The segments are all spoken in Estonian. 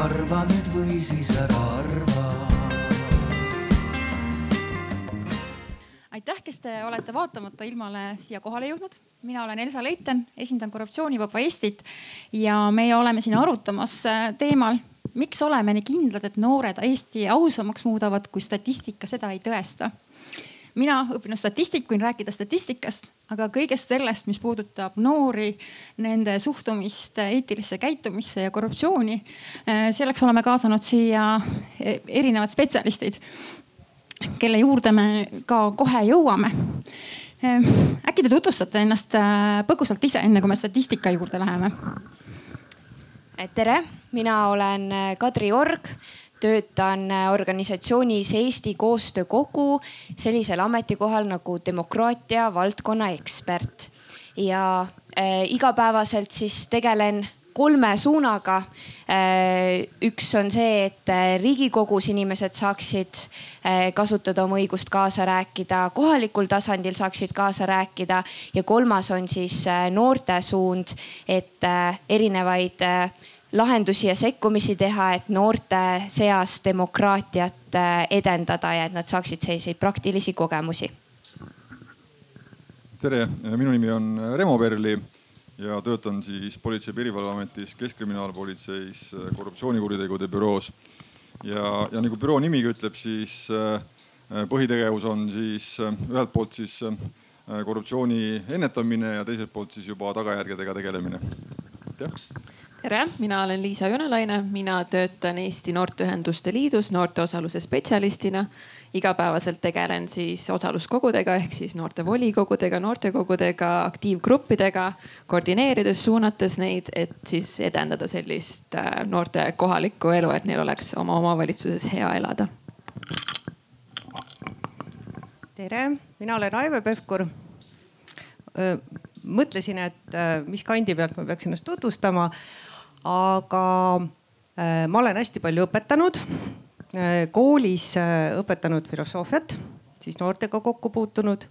arva nüüd või siis ära arva aitäh, kes te olete vaatamata ilmale siia kohale jõudnud. mina olen Elsa Leiten, esindan Korruptsioonivaba Eestit ja meie oleme siin arutamas äh, teemal, miks oleme nii kindlad, et noored Eesti ausamaks muudavad, kui statistika seda ei tõesta. Mina õppinud statistik, võin rääkida statistikast, aga kõigest sellest, mis puudutab noori, nende suhtumist eetilisse käitumisse ja korruptsiooni. Äh, selleks oleme kaasanud siia äh, erinevad spetsialistid kelle juurde me ka kohe jõuame. Ehm, äkki te tutvustate ennast põgusalt ise, enne kui me statistika juurde läheme? tere, mina olen Kadri Org, töötan äh, organisatsioonis Eesti Koostöökogu sellisel ametikohal nagu demokraatia valdkonna ekspert ja äh, igapäevaselt siis tegelen kolme suunaga. Äh, üks on see, et äh, riigikogus inimesed saaksid kasutada oma õigust kaasa rääkida, kohalikul tasandil saaksid kaasa rääkida ja kolmas on siis noorte suund, et erinevaid lahendusi ja sekkumisi teha, et noorte seas demokraatiat edendada ja et nad saaksid selliseid praktilisi kogemusi. tere, minu nimi on Remo Perli ja töötan siis Politsei- ja Piirivalveametis, Keskkriminaalpolitseis äh, korruptsioonikuritegude büroos. ja, ja nagu büroo nimigi ütleb, siis põhitegevus on siis ühelt poolt siis korruptsiooni ennetamine ja teiselt poolt siis juba tagajärgedega tegelemine. aitäh tere, mina olen Liisa Jõnelaine, mina töötan Eesti Noorteühenduste Liidus noorteosaluse spetsialistina. Igapäevaselt tegelen siis osaluskogudega ehk siis noorte volikogudega, noortekogudega, aktiivgruppidega, koordineerides, suunates neid, et siis edendada sellist äh, noorte kohalikku elu, et neil oleks oma omavalitsuses hea elada. tere, mina olen Aive Pevkur. mõtlesin, et äh, mis kandi pealt ma peaks ennast tutvustama, aga äh, ma olen hästi palju õpetanud Äh, koolis äh, õpetanud filosoofiat, siis noortega kokku puutunud.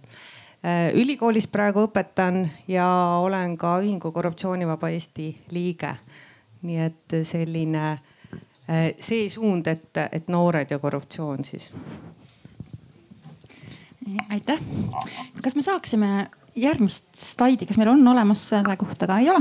Ülikoolis praegu õpetan ja olen ka ühingu Korruptsioonivaba Eesti liige. nii et selline see suund, et, et noored ja korruptsioon siis. aitäh. kas me saaksime järgmist slaidi, kas meil on olemas selle kohta ka, ei ole?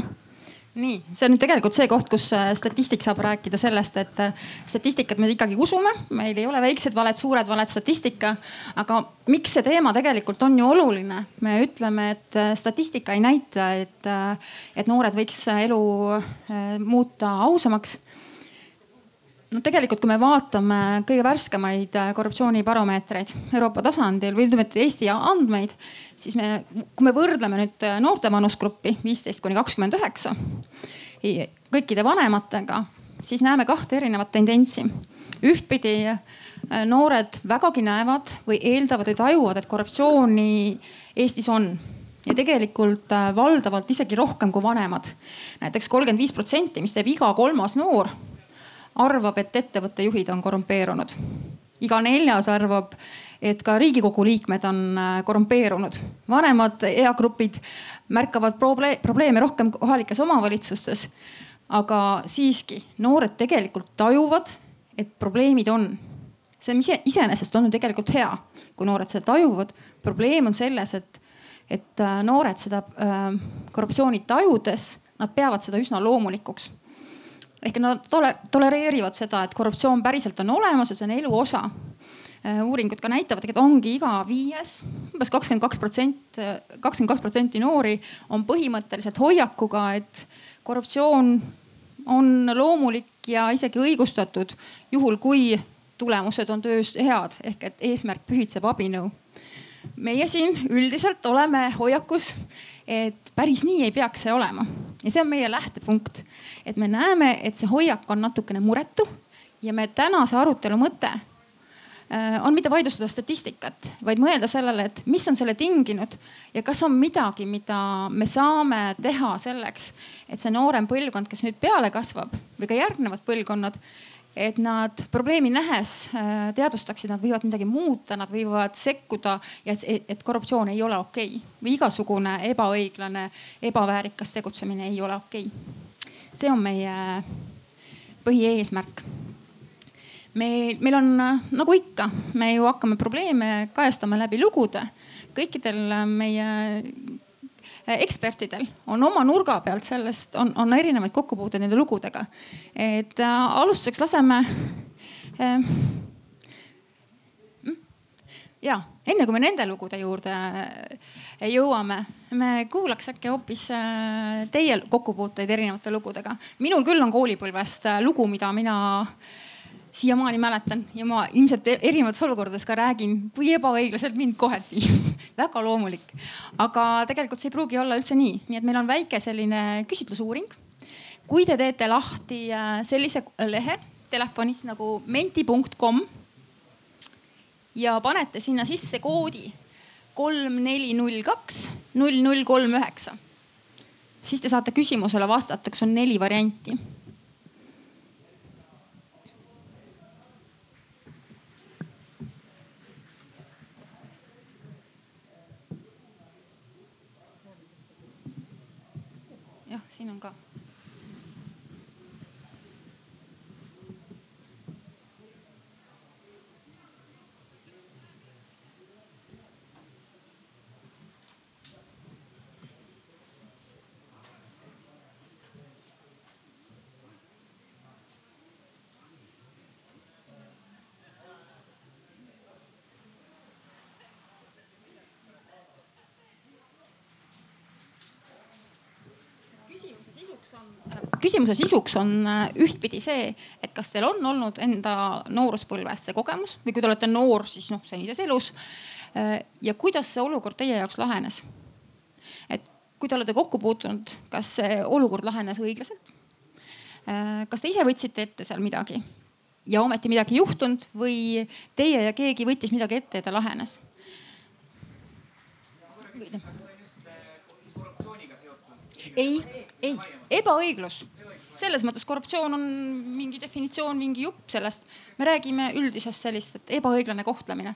Nii, see on nüüd tegelikult see koht, kus äh, statistik saab rääkida sellest, et äh, statistikat me ikkagi usume, meil ei ole väiksed valed, suured valed, statistika. aga miks see teema tegelikult on ju oluline? me ütleme, et äh, statistika ei näita, et, et noored võiks elu muuta ausamaks no tegelikult, kui me vaatame kõige värskemaid äh, korruptsioonibaromeetreid Euroopa tasandil või ütleme, et Eesti andmeid, siis me, kui me võrdleme nüüd äh, noorte vanusgruppi viisteist kuni kakskümmend üheksa kõikide vanematega, siis näeme kahte erinevat tendentsi. ühtpidi äh, noored vägagi näevad või eeldavad või tajuvad, et korruptsiooni Eestis on ja tegelikult valdavalt isegi rohkem kui vanemad. näiteks kolmkümmend viis protsenti, mis teeb iga kolmas noor arvab, et ettevõtte juhid on korrumpeerunud. iga neljas arvab, et ka riigikogu liikmed on äh, korrumpeerunud. vanemad eagrupid märkavad probleeme rohkem kohalikes omavalitsustes. aga siiski noored tegelikult tajuvad, et probleemid on. see, mis iseenesest on ju tegelikult hea, kui noored seda tajuvad. probleem on selles, et, et äh, noored seda äh, korruptsiooni tajudes, nad peavad seda üsna loomulikuks ehk nad tole, tolereerivad seda, et korruptsioon päriselt on olemas ja see on elu osa. Äh, uuringud ka näitavad, et ongi iga viies umbes, umbes kakskümmend kaks protsenti, kakskümmend kaks protsenti noori on põhimõtteliselt hoiakuga, et korruptsioon on loomulik ja isegi õigustatud juhul, kui tulemused on töös head ehk et eesmärk pühitseb abinõu. meie siin üldiselt oleme hoiakus, et päris nii ei peaks see olema ja see on meie lähtepunkt, et me näeme, et see hoiak on natukene muretu ja me tänase arutelu mõte äh, on mitte vaidlustada statistikat, vaid mõelda sellele, et mis on selle tinginud ja kas on midagi, mida me saame teha selleks, et see noorem põlvkond, kes nüüd peale kasvab või ka järgnevad põlvkonnad, et nad probleemi nähes äh, teadvustaksid, nad võivad midagi muuta, nad võivad sekkuda ja et, et korruptsioon ei ole okei okay. või igasugune ebaõiglane, ebaväärikas tegutsemine ei ole okei okay.. See on meie põhieesmärk. me, meil on nagu ikka, me ju hakkame probleeme kajastama läbi lugude. kõikidel meie ekspertidel on oma nurga pealt sellest, on, on erinevaid kokkupuuteid nende lugudega. et äh, alustuseks laseme äh, ja enne kui me nende lugude juurde äh, jõuame, me kuulaks äkki hoopis äh, teie kokkupuuteid erinevate lugudega. minul küll on koolipõlvest äh, lugu, mida mina siiamaani mäletan ja ma ilmselt e-, erinevates olukordades ka räägin, kui ebaõiglaselt mind koheti väga loomulik. aga tegelikult see ei pruugi olla üldse nii, nii et meil on väike selline küsitlusuuring. kui te teete lahti sellise lehe telefonis nagu menti.com ja panete sinna sisse koodi kolm, neli, null, kaks, null, null, kolm, üheksa. siis te saate küsimusele vastata, kus on neli varianti. jah, siin on ka küsimuse sisuks on äh, ühtpidi see, et kas teil on olnud enda nooruspõlves see kogemus või kui te olete noor, siis noh, senises elus. Äh, ja kuidas see olukord teie jaoks lahenes? et kui te olete kokku puutunud, kas see olukord lahenes õiglaselt? Äh, kas te ise võtsite ette seal midagi ja ometi midagi ei juhtunud või teie ja keegi võttis midagi ette ja ta lahenes? ei, ei, ebaõiglus. Selles mõttes korruptsioon on mingi definitsioon, mingi jupp sellest. me räägime üldisest sellist, et ebaõiglane kohtlemine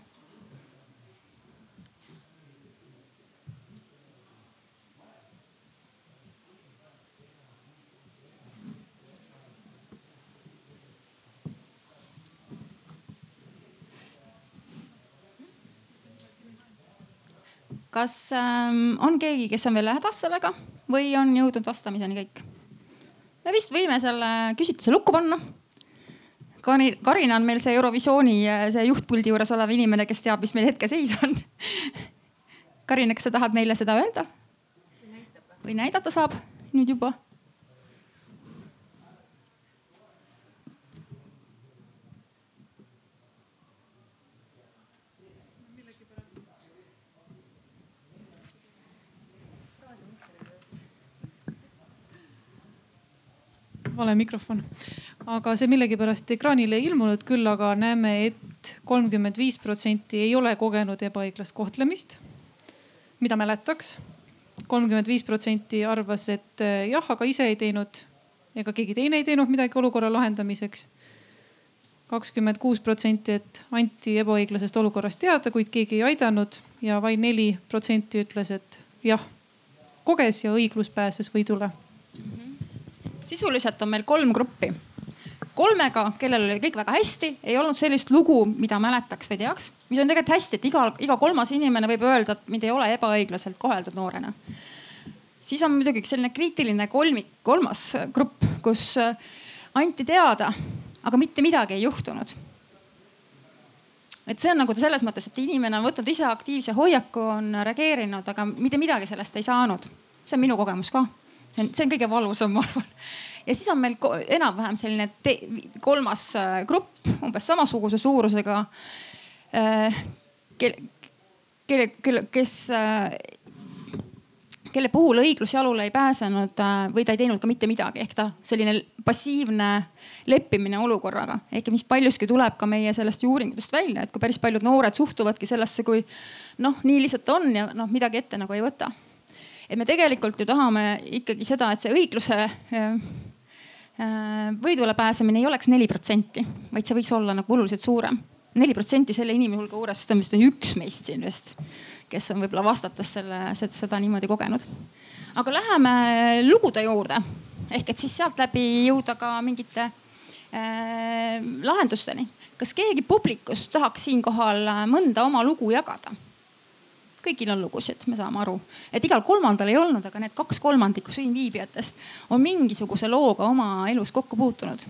kas ähm, on keegi, kes on veel hädas sellega või on jõudnud vastamiseni kõik? Me vist võime selle küsitluse lukku panna. Kari, Karina on meil see Eurovisiooni see juhtpuldi juures olev inimene, kes teab, mis meil hetkeseis on Karina, kas sa tahad meile seda öelda? või näidata saab nüüd juba vale mikrofon. aga see millegipärast ekraanile ei ilmunud, küll aga näeme et, et kolmkümmend viis protsenti ei ole kogenud ebaõiglast kohtlemist, mida mäletaks. kolmkümmend viis protsenti arvas, et eh, jah, aga ise ei teinud ega keegi teine ei teinud midagi olukorra lahendamiseks kakskümmend kuus protsenti, et anti ebaõiglasest olukorrast teada, kuid keegi ei aidanud ja vaid neli protsenti ütles, et jah, koges ja õiglus pääses võidule sisuliselt on meil kolm gruppi. kolmega, kellel oli kõik väga hästi, ei olnud sellist lugu, mida mäletaks või teaks, mis on tegelikult hästi, et iga, iga kolmas inimene võib öelda, et mind ei ole ebaõiglaselt koheldud noorena. siis on muidugi üks selline kriitiline kolmik, kolmas grupp, kus äh, anti teada, aga mitte midagi ei juhtunud et see on nagu selles mõttes, et inimene on võtnud ise aktiivse hoiaku, on reageerinud, aga mitte midagi sellest ei saanud. see on minu kogemus ka see on, kõige valusam, ma arvan. ja siis on meil enam-vähem selline kolmas äh, grupp, umbes samasuguse suurusega äh,. kelle, kelle, kelle, kes äh, kelle puhul õiglus jalule ei pääsenud või ta ei teinud ka mitte midagi, ehk ta selline passiivne leppimine olukorraga. ehk mis paljuski tuleb ka meie sellest uuringutest välja, et kui päris paljud noored suhtuvadki sellesse, kui noh, nii lihtsalt on ja noh, midagi ette nagu ei võta et me tegelikult ju tahame ikkagi seda, et see õigluse äh, äh, võidule pääsemine ei oleks neli protsenti, vaid see võiks olla nagu oluliselt suurem. neli protsenti selle inimese hulga juures, seda vist on üks meist siin vist, kes on võib-olla vastates selle, seda niimoodi kogenud. aga läheme lugude juurde ehk et siis sealt läbi jõuda ka mingite äh, lahendusteni. kas keegi publikust tahaks siinkohal mõnda oma lugu jagada? Kõigil on lugusid, me saame aru, et igal kolmandal ei olnud, aga need kaks kolmandikku siin viibijatest on mingisuguse looga oma elus kokku puutunud.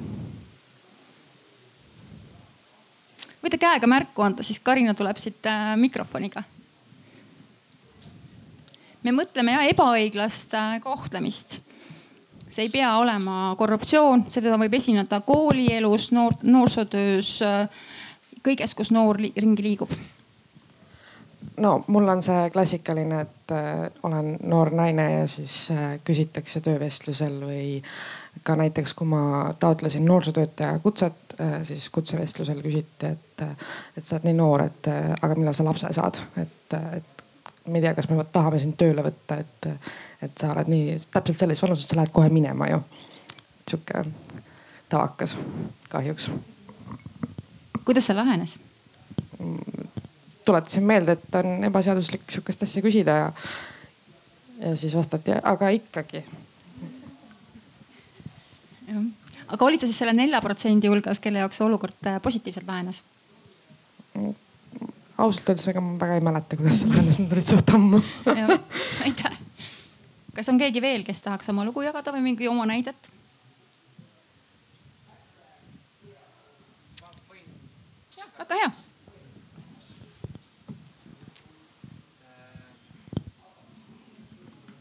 võite käega märku anda, siis Karina tuleb siit äh, mikrofoniga. me mõtleme ja ebaõiglast äh, kohtlemist see ei pea olema korruptsioon, seda võib esineda koolielus, noor, noorsootöös, kõiges, kus noor ringi liigub. No mul on see klassikaline, et äh, olen noor naine ja siis äh, küsitakse töövestlusel või ka näiteks, kui ma taotlesin noorsootöötaja kutset äh,, siis kutsevestlusel küsiti, et, et sa oled nii noor, et äh, aga millal sa lapse saad, et, et ma ei tea, kas me tahame sind tööle võtta, et, et sa oled nii täpselt selles vanuses, sa lähed kohe minema ju. sihuke tavakas kahjuks. kuidas see lahenes? Tuletasin meelde, et on ebaseaduslik sihukest asja küsida ja, ja siis vastati, aga ikkagi. aga olid sa siis selle nelja protsendi hulgas, kelle jaoks see olukord äh, positiivselt lahenes? ausalt öeldes ega ma väga ei mäleta, kuidas see lahenes, need olid suht ammu. aitäh. kas on keegi veel, kes tahaks oma lugu jagada või mingi oma näidet? väga hea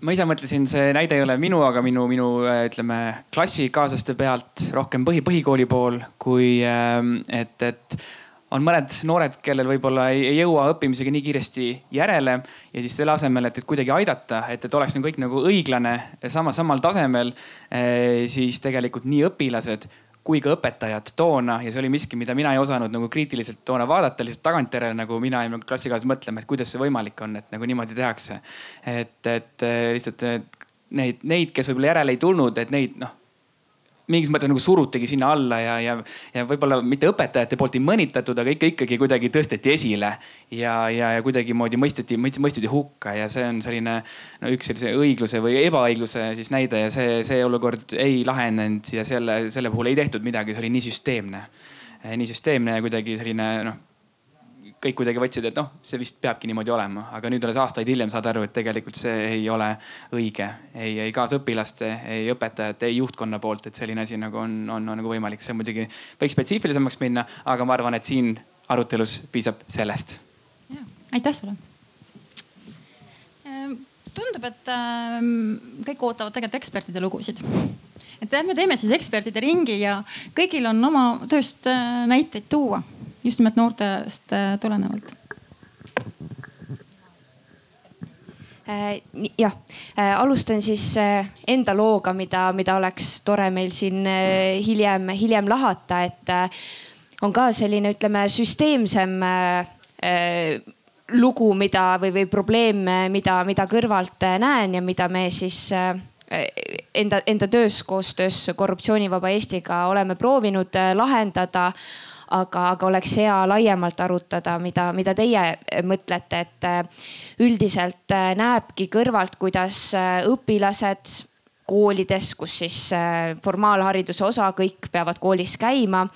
ma ise mõtlesin, see näide ei ole minu, aga minu, minu ütleme klassikaaslaste pealt rohkem põhi, põhikooli pool, kui ähm, et, et on mõned noored, kellel võib-olla ei, ei jõua õppimisega nii kiiresti järele ja siis selle asemel, et, et kuidagi aidata, et, et oleks nagu kõik nagu õiglane, sama, samal tasemel, eh, siis tegelikult nii õpilased kui ka õpetajad toona ja see oli miski, mida mina ei osanud nagu kriitiliselt toona vaadata, lihtsalt tagantjärele nagu mina ja minu klassikaaslased mõtlema, et kuidas see võimalik on, et nagu niimoodi tehakse. et, et lihtsalt neid, neid, kes võib-olla järele ei tulnud, et neid noh mingis mõttes nagu surutigi sinna alla ja, ja, ja võib-olla mitte õpetajate poolt ei mõnitatud, aga ikka ikkagi kuidagi tõsteti esile. ja, ja, ja kuidagimoodi mõisteti, mõisteti hukka ja see on selline no üks sellise õigluse või ebaõigluse siis näide ja see, see olukord ei lahenenud ja selle, selle puhul ei tehtud midagi, see oli nii süsteemne. nii süsteemne ja kuidagi selline noh kõik kuidagi võtsid, et noh, see vist peabki niimoodi olema, aga nüüd alles aastaid hiljem saad aru, et tegelikult see ei ole õige. Ei, ei kaasõpilaste, ei õpetajate, ei juhtkonna poolt, et selline asi nagu on, on, on nagu võimalik, see muidugi võiks spetsiifilisemaks minna, aga ma arvan, et siin arutelus piisab sellest. aitäh sulle tundub, et äh, kõik ootavad tegelikult ekspertide lugusid. et lähme teeme siis ekspertide ringi ja kõigil on oma tööst äh, näiteid tuua. Just nimelt noortest äh, tulenevalt. Äh, jah, äh, alustan siis enda looga, mida, mida oleks tore meil siin hiljem, hiljem lahata, et on ka selline, ütleme süsteemsem lugu, mida või, või probleem, mida, mida kõrvalt näen ja mida me siis enda, enda töös koostöös Korruptsioonivaba Eestiga oleme proovinud lahendada. Aga, aga oleks hea laiemalt arutada, mida, mida teie mõtlete, et äh, üldiselt äh, näebki kõrvalt, kuidas äh, õpilased koolides, kus siis formaalhariduse osa, kõik peavad koolis käima.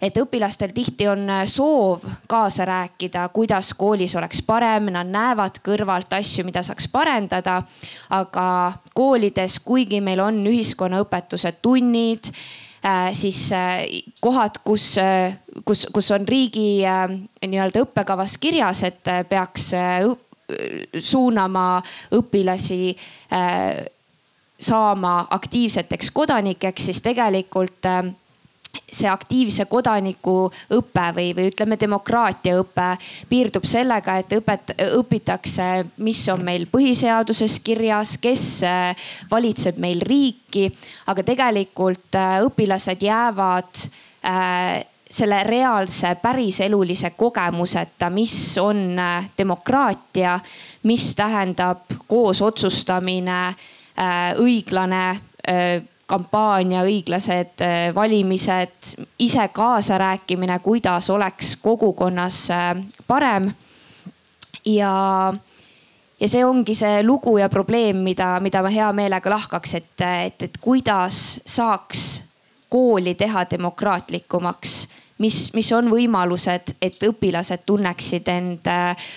et õpilastel tihti on soov kaasa rääkida, kuidas koolis oleks parem, nad näevad kõrvalt asju, mida saaks parendada. aga koolides, kuigi meil on ühiskonnaõpetuse tunnid Äh, siis äh, kohad, kus, äh, kus, kus on riigi nii-öelda õppekavas kirjas, et peaks suunama õpilasi saama aktiivseteks kodanikeks, siis tegelikult see aktiivse kodaniku õpe või, või ütleme, demokraatiaõpe piirdub sellega, et õpet-, õpitakse, mis on meil põhiseaduses kirjas, kes äh, valitseb meil riiki. aga tegelikult äh, õpilased jäävad äh, selle reaalse päriselulise kogemuseta, mis on demokraatia, mis tähendab koos otsustamine, õiglane kampaania, õiglased äh, valimised, ise kaasarääkimine, kuidas oleks kogukonnas äh, parem. ja, ja see ongi see lugu ja probleem, mida, mida ma hea meelega lahkaks, et, et, et kuidas saaks kooli teha demokraatlikumaks, mis, mis on võimalused, et õpilased tunneksid end äh,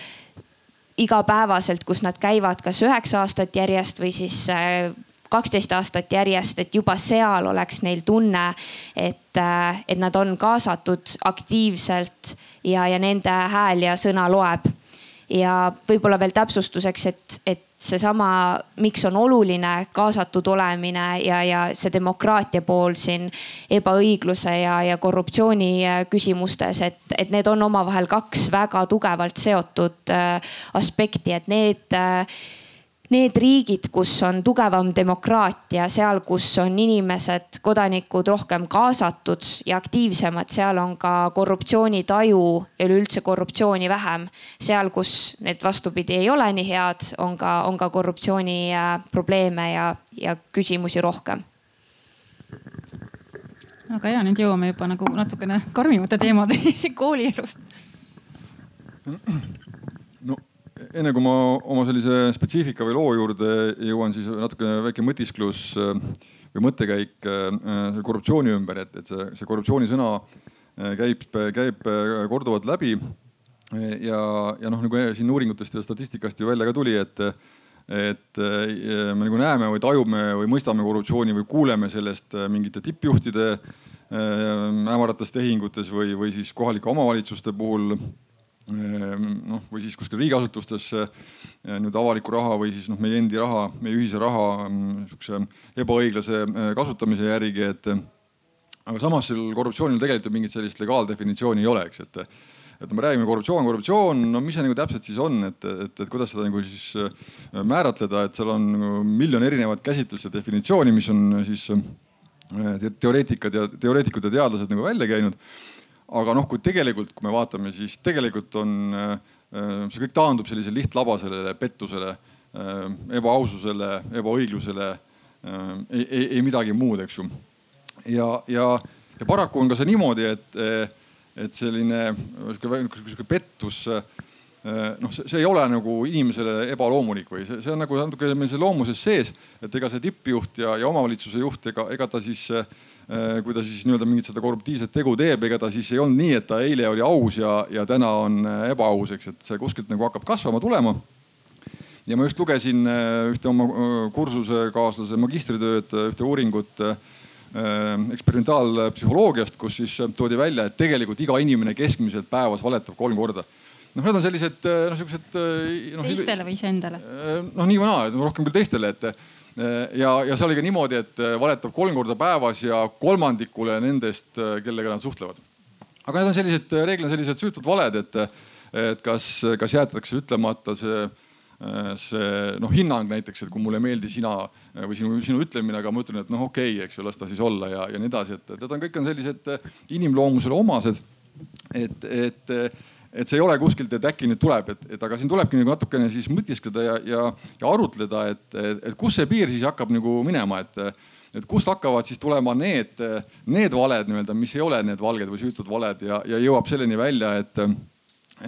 igapäevaselt, kus nad käivad kas üheksa aastat järjest või siis äh, kaksteist aastat järjest, et juba seal oleks neil tunne, et, äh, et nad on kaasatud aktiivselt ja, ja nende hääl ja sõna loeb. ja võib-olla veel täpsustuseks, et, et seesama, miks on oluline kaasatud olemine ja, ja see demokraatia pool siin ebaõigluse ja, ja korruptsiooni äh, küsimustes, et, et need on omavahel kaks väga tugevalt seotud äh, aspekti, et need äh, need riigid, kus on tugevam demokraatia, seal, kus on inimesed, kodanikud rohkem kaasatud ja aktiivsemad, seal on ka korruptsioonitaju ja üleüldse korruptsiooni vähem. seal, kus need vastupidi ei ole nii head, on ka, on ka korruptsiooni probleeme ja, ja küsimusi rohkem. Aga ja nüüd jõuame juba nagu natukene karmimate teemadeni siin koolielust enne kui ma oma sellise spetsiifika või loo juurde jõuan, siis natukene väike mõtisklus äh, või mõttekäik äh, korruptsiooni ümber, et, et see, see korruptsiooni sõna äh, käib, käib korduvalt läbi. ja, ja noh, nagu siin uuringutest ja statistikast ju välja ka tuli, et, et me nagu näeme või tajume või mõistame korruptsiooni või kuuleme sellest mingite tippjuhtide hämarates tehingutes või, või siis kohalike omavalitsuste puhul noh, või siis kuskil riigiasutustes eh, nüüd avaliku raha või siis noh, meie endi raha, meie ühise raha mm, sihukese ebaõiglase eh, kasutamise järgi, et. aga samas sel korruptsioonil tegelikult mingit sellist legaaldefinitsiooni ei ole, eks, et et me räägime korruptsioon, korruptsioon, no mis see nagu täpselt siis on, et, et, et kuidas seda nagu siis eh, määratleda, et seal on nagu miljon erinevat käsitlust ja definitsiooni, mis on siis teoreetikad ja teoreetikud ja teadlased nagu välja käinud aga noh, kui tegelikult, kui me vaatame, siis tegelikult on äh, see kõik taandub sellisele lihtlabasele pettusele, äh, ebaaususele, ebaõiglusele. Äh, ei, ei, ei midagi muud, eks ju. ja, ja, ja paraku on ka see niimoodi, et, et selline sihuke pettus noh, see ei ole nagu inimesele ebaloomulik või see, see on nagu natuke meil see loomuses sees, et ega see tippjuht ja, ja omavalitsuse juht, ega, ega ta siis äh, Äh, kui ta siis nii-öelda mingit seda korruptiivset tegu teeb, ega ta siis ei olnud nii, et ta eile oli aus ja, ja täna on äh, ebaaus, eks, et see kuskilt nagu hakkab kasvama, tulema. ja ma just lugesin äh, ühte oma kursusekaaslase magistritööd, ühte uuringut eksperimentaalpsühholoogiast, kus siis toodi välja, et tegelikult iga inimene keskmiselt päevas valetab kolm korda noh, need on sellised noh, siuksed no,. teistele või iseendale? noh, nii või naa, rohkem küll teistele, et Äh, ja, ja see oli ka niimoodi, et äh, valetab kolm korda päevas ja kolmandikule nendest, äh, kellega nad suhtlevad. aga need on sellised, reeglina sellised süütud valed, et, et kas, kas jäetakse ütlemata see see noh, hinnang näiteks, et kui mulle ei meeldi sina või sinu, sinu ütlemine, aga ma ütlen, et noh, okei okay,, eks ju, las ta siis olla ja, ja nii edasi, et need on kõik on sellised inimloomusele omased. et, et et see ei ole kuskilt, et äkki nüüd tuleb, et, et aga siin tulebki nagu natukene siis mõtiskleda ja, ja, ja arutleda, et, et, et kus see piir siis hakkab nagu minema, et, et kust hakkavad siis tulema need, need valed nii-öelda, mis ei ole need valged või süütud valed ja, ja jõuab selleni välja, et,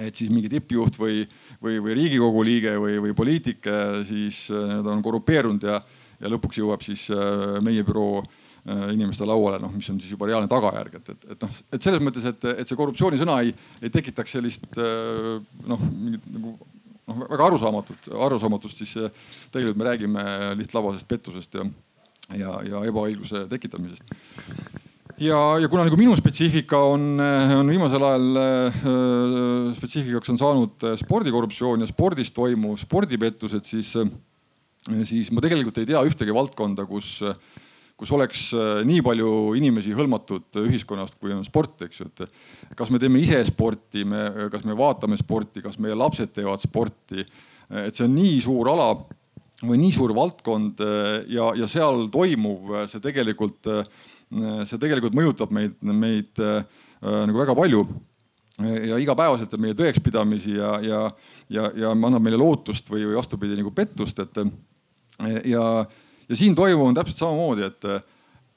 et siis mingi tippjuht või, või, või riigikogu liige või, või poliitik siis need on korrupeerunud ja, ja lõpuks jõuab siis meie büroo inimeste lauale, noh, mis on siis juba reaalne tagajärg, et, et, et noh, et selles mõttes, et, et see korruptsioonisõna ei, ei tekitaks sellist äh, noh, mingit nagu noh, väga arusaamatut, arusaamatust, siis äh, tegelikult me räägime lihtlabasest pettusest ja, ja, ja ebaõigluse tekitamisest. ja, ja kuna nagu minu spetsiifika on, on viimasel ajal äh, spetsiifikaks on saanud spordikorruptsioon ja spordis toimuv spordipettused, siis, siis ma tegelikult ei tea ühtegi valdkonda, kus äh, kus oleks äh, nii palju inimesi hõlmatud ühiskonnast, kui on sport, eks ju, et kas me teeme ise sporti, me, kas me vaatame sporti, kas meie lapsed teevad sporti. et see on nii suur ala või nii suur valdkond äh, ja, ja seal toimuv, see tegelikult, äh, see tegelikult mõjutab meid, meid nagu väga palju ja igapäevaselt on meie tõekspidamisi ja, ja, ja, ja annab meile lootust või, või vastupidi nagu pettust, et ja ja siin toimuv on täpselt samamoodi, et,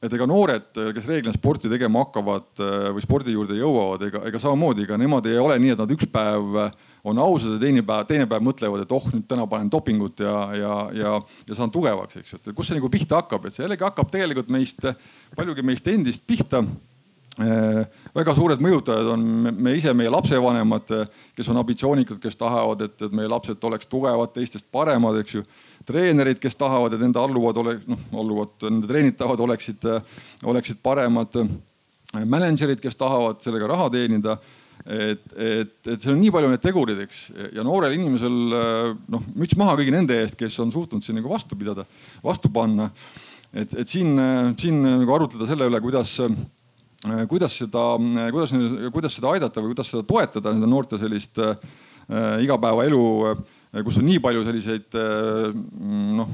et ega noored, kes reeglina sporti tegema hakkavad või spordi juurde jõuavad, ega, ega samamoodi, ega nemad ei ole nii, et nad üks päev on ausad ja teine päev, teine päev mõtlevad, et oh nüüd täna panen dopingut ja, ja, ja, ja saan tugevaks, eks ju. et kus see nagu pihta hakkab, et see jällegi hakkab tegelikult meist, paljugi meist endist pihta väga suured mõjutajad on me ise, meie lapsevanemad, kes on ambitsioonikad, kes tahavad, et, et meie lapsed oleks tugevad, teistest paremad, eks ju. treenerid, kes tahavad, et nende alluvad ole-, noh alluvad, nende treenitavad oleksid, oleksid paremad. mänedžerid, kes tahavad sellega raha teenida. et, et, et seal on nii palju neid tegureid, eks ja noorel inimesel noh, müts maha kõigi nende eest, kes on suutnud siin nagu vastu pidada, vastu panna. et, et siin, siin nagu arutleda selle üle, kuidas Äh, kuidas seda, äh, kuidas, kuidas seda aidata või kuidas seda toetada nende noorte sellist äh, igapäevaelu, kus on nii palju selliseid noh,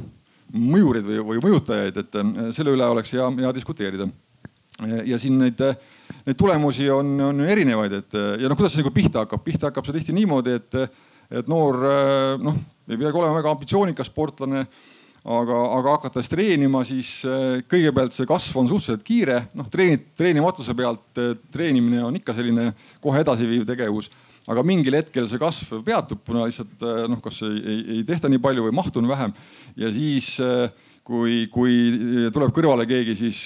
mõjureid või, või mõjutajaid, et selle üle oleks hea, hea diskuteerida. ja siin neid, neid tulemusi on, on erinevaid, et ja noh, kuidas see nagu pihta hakkab, pihta hakkab see tihti niimoodi, et, et noor noh, ei peagi olema väga ambitsioonikas sportlane aga, aga hakates treenima, siis äh, kõigepealt see kasv on suhteliselt kiire, noh treenid, treenimatuse pealt äh, treenimine on ikka selline kohe edasiviiv tegevus. aga mingil hetkel see kasv peatub, kuna lihtsalt äh, noh, kas ei, ei, ei tehta nii palju või mahtu on vähem. Ja siis kui, kui tuleb kõrvale keegi siis,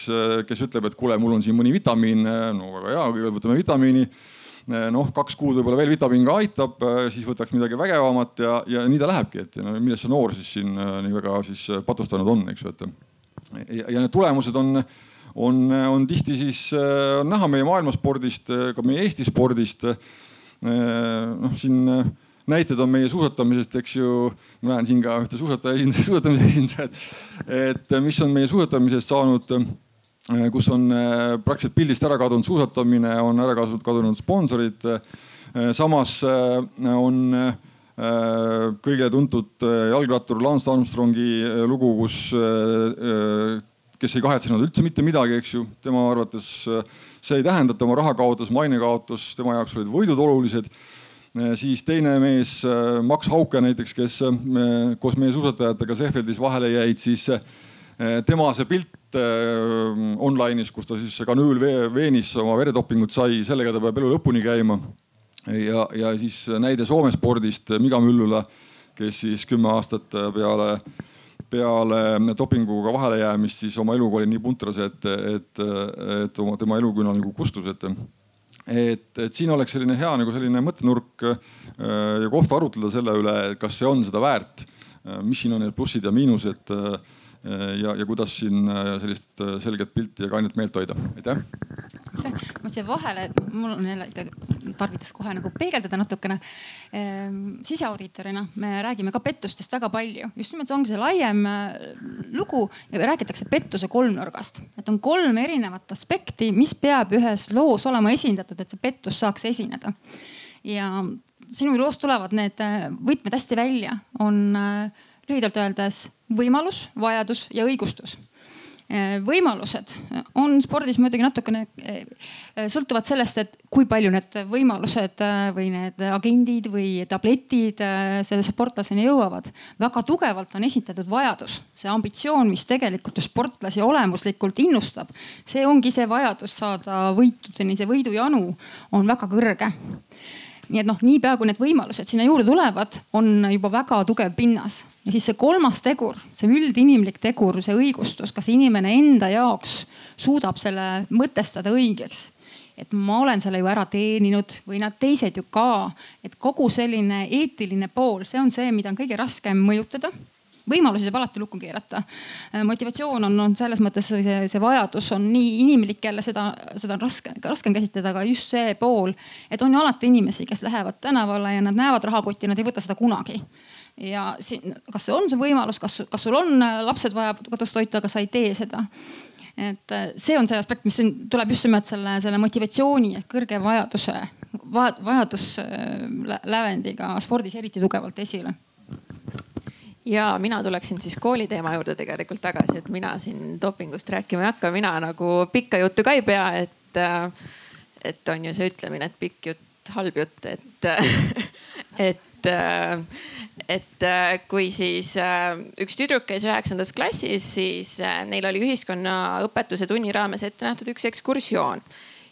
kes ütleb, et kuule, mul on siin mõni vitamiin, no väga hea, kõigepealt võtame vitamiini. Eh, noh, kaks kuud võib-olla veel vitamiin ka aitab, eh, siis võtaks midagi vägevamat ja, ja nii ta lähebki, et no, millest see noor siis siin eh, nii väga siis patustanud on, eks ju, et. ja, need tulemused on, on, on tihti siis on näha meie maailmaspordist, ka meie Eesti spordist. noh, siin näited on meie suusatamisest, eks ju. ma näen siin ka ühte suusataja esindaja, suusatamise esindajat, et mis on meie suusatamisest saanud kus on äh, praktiliselt pildist ära kadunud suusatamine, on ära kadunud sponsorid. Äh, samas on kõigile tuntud jalgrattur Lance Armstrongi lugu, kus, kes ei kahetsenud üldse mitte midagi, eks ju, tema arvates see ei tähenda, et tema raha kaotas, maine kaotus, tema jaoks olid võidud olulised siis teine mees, Max Hauke näiteks, kes koos meie suusatajatega Sehfeldis vahele jäid, siis tema see pilt Äh, online'is, kus ta siis kanüül veenis oma veredopingut sai, sellega ta peab elu lõpuni käima. ja, ja siis näide Soome spordist Miga Müllula, kes siis kümme aastat peale, peale dopinguga vahele jäämist siis oma eluga oli nii puntras, et, et, et oma, tema eluküünal nagu kustus, et et, et siin oleks selline hea nagu selline mõttenurk äh, ja koht arutleda selle üle, kas see on seda väärt. Äh, mis siin on need plussid ja miinused Äh, ja, ja kuidas siin äh, sellist äh, selget pilti ja kainet meelt hoida, aitäh. ma siia vahele, mul on jälle ikkagi tarvitas kohe nagu peegeldada natukene. Ehm, siseaudiitorina me räägime ka pettustest väga palju, just nimelt see ongi see laiem lugu ja räägitakse pettuse kolmnurgast, et on kolm erinevat aspekti, mis peab ühes loos olema esindatud, et see pettus saaks esineda. ja sinu loost tulevad need võtmed hästi välja, on lühidalt öeldes võimalus, vajadus ja õigustus. Eh, võimalused on spordis muidugi natukene eh, sõltuvad sellest, et kui palju need võimalused eh, või need agendid või tabletid selle sportlaseni jõuavad. väga tugevalt on esitatud vajadus, see ambitsioon, mis tegelikult ju sportlasi olemuslikult innustab, see ongi see vajadus saada võitudeni, see võidujanu on väga kõrge nii et noh, niipea kui need võimalused sinna juurde tulevad, on juba väga tugev pinnas. ja siis see kolmas tegur, see üldinimlik tegur, see õigustus, kas inimene enda jaoks suudab selle mõtestada õigeks et ma olen selle ju ära teeninud või nad teised ju ka. et kogu selline eetiline pool, see on see, mida on kõige raskem mõjutada võimalusi saab alati lukku keerata. Äh, motivatsioon on, on selles mõttes see, see vajadus on nii inimlik jälle seda, seda on raske, raskem käsitleda, aga just see pool, et on ju alati inimesi, kes lähevad tänavale ja nad näevad rahakotti, nad ei võta seda kunagi. Ja siin, kas see on see võimalus, kas, kas sul on äh, lapsed vaja kodus toitu, aga sa ei tee seda? Et äh, see on see aspekt, mis tuleb just nimelt selle, selle motivatsiooni ehk kõrge vajaduse, vajaduslävendiga spordis eriti tugevalt esile ja mina tuleksin siis kooliteema juurde tegelikult tagasi, et mina siin dopingust rääkima ei hakka, mina nagu pikka juttu ka ei pea, et, et on ju see ütlemine, et pikk jutt, halb jutt, et, et et, et kui siis üks tüdruk käis üheksandas klassis, siis neil oli ühiskonnaõpetuse tunni raames ette nähtud üks ekskursioon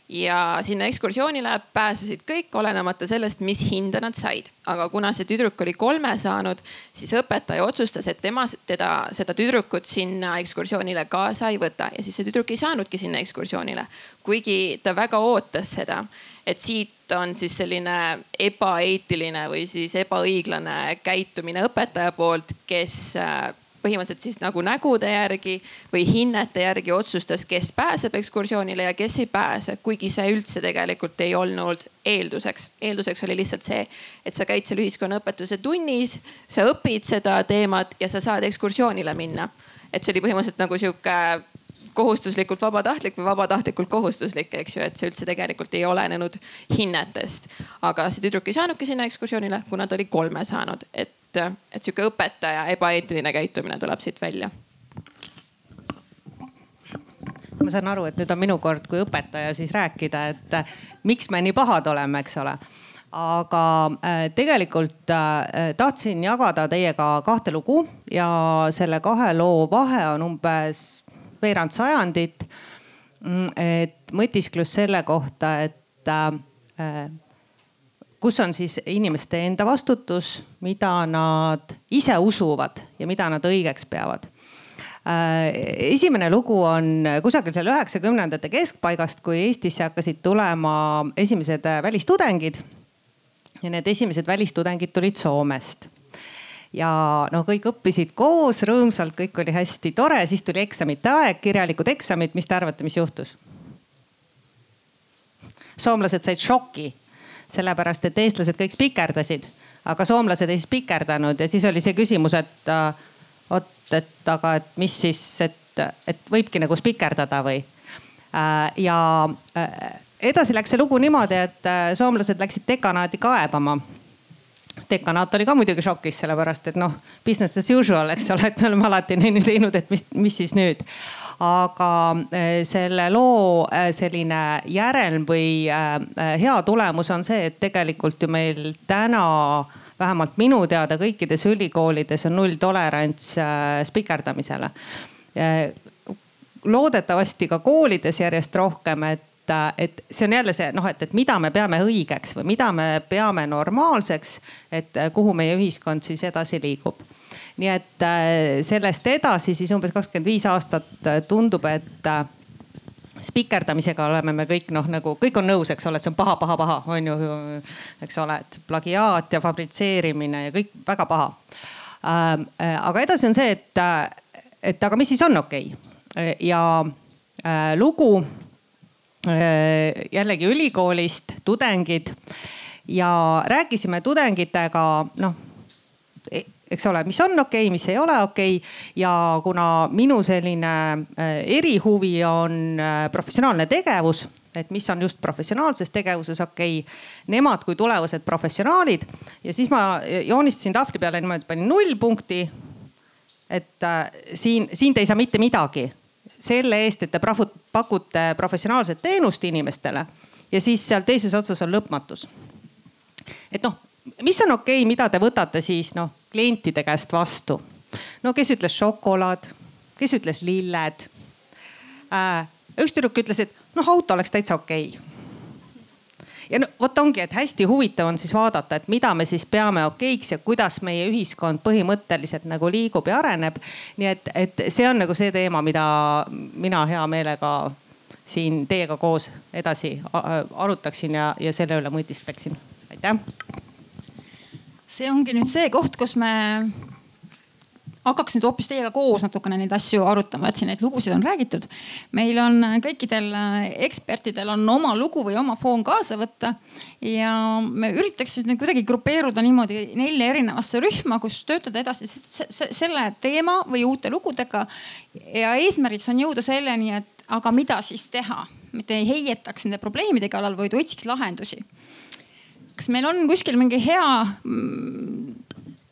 ja sinna ekskursioonile pääsesid kõik, olenemata sellest, mis hinde nad said. aga kuna see tüdruk oli kolme saanud, siis õpetaja otsustas, et tema teda, seda tüdrukut sinna ekskursioonile kaasa ei võta ja siis see tüdruk ei saanudki sinna ekskursioonile. kuigi ta väga ootas seda, et siit on siis selline ebaeetiline või siis ebaõiglane käitumine õpetaja poolt, kes põhimõtteliselt siis nagu nägude järgi või hinnete järgi otsustas, kes pääseb ekskursioonile ja kes ei pääse, kuigi see üldse tegelikult ei olnud eelduseks. eelduseks oli lihtsalt see, et sa käid seal ühiskonnaõpetuse tunnis, sa õpid seda teemat ja sa saad ekskursioonile minna. et see oli põhimõtteliselt nagu sihuke kohustuslikult vabatahtlik või vabatahtlikult kohustuslik, eks ju, et see üldse tegelikult ei olenenud hinnetest. aga see tüdruk ei saanudki sinna ekskursioonile, kuna ta oli kolme saanud, et et, et sihuke õpetaja ebaeetiline käitumine tuleb siit välja ma saan aru, et nüüd on minu kord kui õpetaja siis rääkida, et miks me nii pahad oleme, eks ole. aga äh, tegelikult äh, tahtsin jagada teiega kahte lugu ja selle kahe loo vahe on umbes veerand sajandit. Mm, et mõtisklus selle kohta, et äh, kus on siis inimeste enda vastutus, mida nad ise usuvad ja mida nad õigeks peavad äh, esimene lugu on kusagil seal üheksakümnendate keskpaigast, kui Eestisse hakkasid tulema esimesed välistudengid. ja need esimesed välistudengid tulid Soomest. ja noh, kõik õppisid koos rõõmsalt, kõik oli hästi tore, siis tuli eksamite aeg, kirjalikud eksamid, mis te arvate, mis juhtus? soomlased said šoki sellepärast et eestlased kõik spikerdasid, aga soomlased ei spikerdanud ja siis oli see küsimus, et äh, vot, et aga, et mis siis, et, et võibki nagu spikerdada või äh,. ja äh, edasi läks see lugu niimoodi, et soomlased läksid dekanaati kaebama dekanaat oli ka muidugi šokis, sellepärast et noh, business as usual, eks ole, et me oleme alati teinud, et mis, mis siis nüüd. aga eh, selle loo eh, selline järelm või eh, hea tulemus on see, et tegelikult ju meil täna vähemalt minu teada kõikides ülikoolides on nulltolerants spikerdamisele. loodetavasti ka koolides järjest rohkem, et et see on jälle see noh, et, et mida me peame õigeks või mida me peame normaalseks, et kuhu meie ühiskond siis edasi liigub. nii et äh, sellest edasi siis umbes kakskümmend viis aastat äh, tundub, et äh, spikerdamisega oleme me kõik noh, nagu kõik on nõus, eks ole, et see on paha, paha, paha on ju, eks ole, et plagiaat ja fabritseerimine ja kõik väga paha. aga edasi on see, et, et aga mis siis on okei okay? ja lugu Äh, jällegi ülikoolist tudengid ja rääkisime tudengitega noh e, eks ole, mis on okei okay,, mis ei ole okei okay. ja kuna minu selline äh, erihuvi on äh, professionaalne tegevus, et mis on just professionaalses tegevuses okei okay., nemad kui tulevased professionaalid ja siis ma joonistasin tahvli peale niimoodi, panin null punkti. et äh, siin, siin te ei saa mitte midagi selle eest, et te pakute professionaalset teenust inimestele ja siis seal teises otsas on lõpmatus. et noh, mis on okei okay,, mida te võtate siis noh klientide käest vastu? no kes ütles šokolaad, kes ütles lilled äh,. üks tüdruk ütles, et noh, auto oleks täitsa okei okay ja no vot ongi, et hästi huvitav on siis vaadata, et mida me siis peame okeiks ja kuidas meie ühiskond põhimõtteliselt nagu liigub ja areneb. nii et, et see on nagu see teema, mida mina hea meelega siin teiega koos edasi arutaksin ja, ja selle üle mõtiskleksin. aitäh. see ongi nüüd see koht, kus me hakkaks nüüd hoopis teiega koos natukene neid asju arutama, et siin neid lugusid on räägitud. meil on äh, kõikidel äh, ekspertidel on oma lugu või oma foon kaasa võtta ja me üritaks nüüd kuidagi grupeeruda niimoodi nelja erinevasse rühma, kus töötada edasi selle teema või uute lugudega. ja eesmärgiks on jõuda selleni, et aga mida siis teha, mitte ei heietaks nende probleemide kallal, vaid otsiks lahendusi kas meil on kuskil mingi hea mm,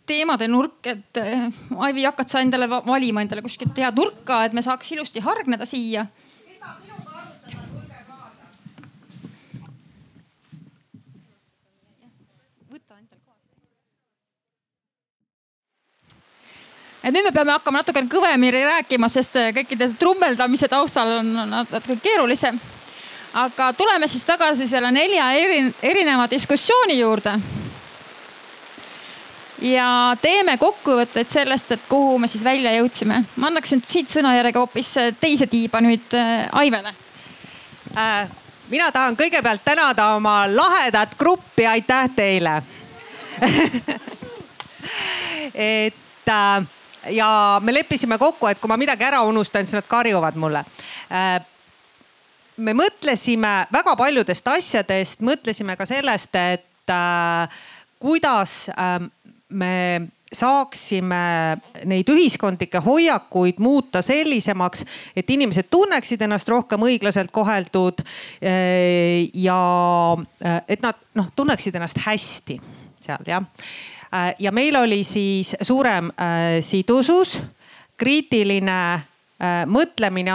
teemade nurk, et eh, Aivi, hakkad sa endale valima endale kuskilt head nurka, et me saaks ilusti hargneda siia? et nüüd me peame hakkama natukene kõvemini rääkima, sest eh, kõikide trummeldamise taustal on natuke keerulisem. aga tuleme siis tagasi selle nelja eri, erineva diskussiooni juurde ja teeme kokkuvõtteid sellest, et kuhu me siis välja jõudsime. ma annaksin siit sõnajärjega hoopis teise tiiba nüüd äh, Aivele äh,. mina tahan kõigepealt tänada oma lahedat gruppi, aitäh teile et äh, ja me leppisime kokku, et kui ma midagi ära unustan, siis nad karjuvad mulle äh, me mõtlesime väga paljudest asjadest, mõtlesime ka sellest, et äh, kuidas äh, me saaksime neid ühiskondlikke hoiakuid muuta sellisemaks, et inimesed tunneksid ennast rohkem õiglaselt koheldud äh, ja äh, et nad noh, tunneksid ennast hästi seal jah. Äh, ja meil oli siis suurem sidusus, kriitiline mõtlemine,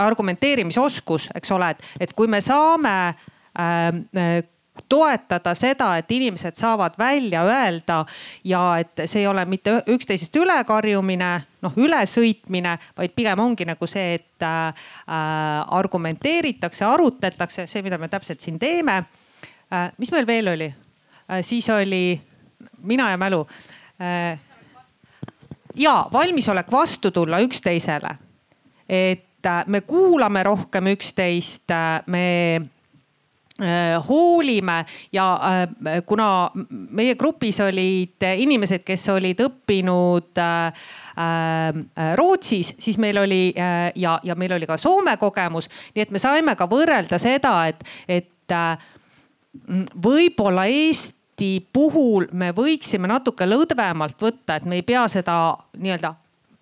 argumenteerimisoskus, eks ole, et, et kui me saame toetada seda, et inimesed saavad välja öelda ja et see ei ole mitte üksteisest ülekarjumine, noh ülesõitmine, vaid pigem ongi nagu see, et äh, argumenteeritakse, arutletakse, see, mida me täpselt siin teeme äh,. mis meil veel oli äh,? siis oli mina ja mälu. Äh, ja valmisolek vastu tulla üksteisele. et äh, me kuulame rohkem üksteist, äh, me hoolime ja kuna meie grupis olid inimesed, kes olid õppinud Rootsis, siis meil oli ja, ja meil oli ka Soome kogemus, nii et me saime ka võrrelda seda, et, et võib-olla Eesti Eesti puhul me võiksime natuke lõdvemalt võtta, et me ei pea seda nii-öelda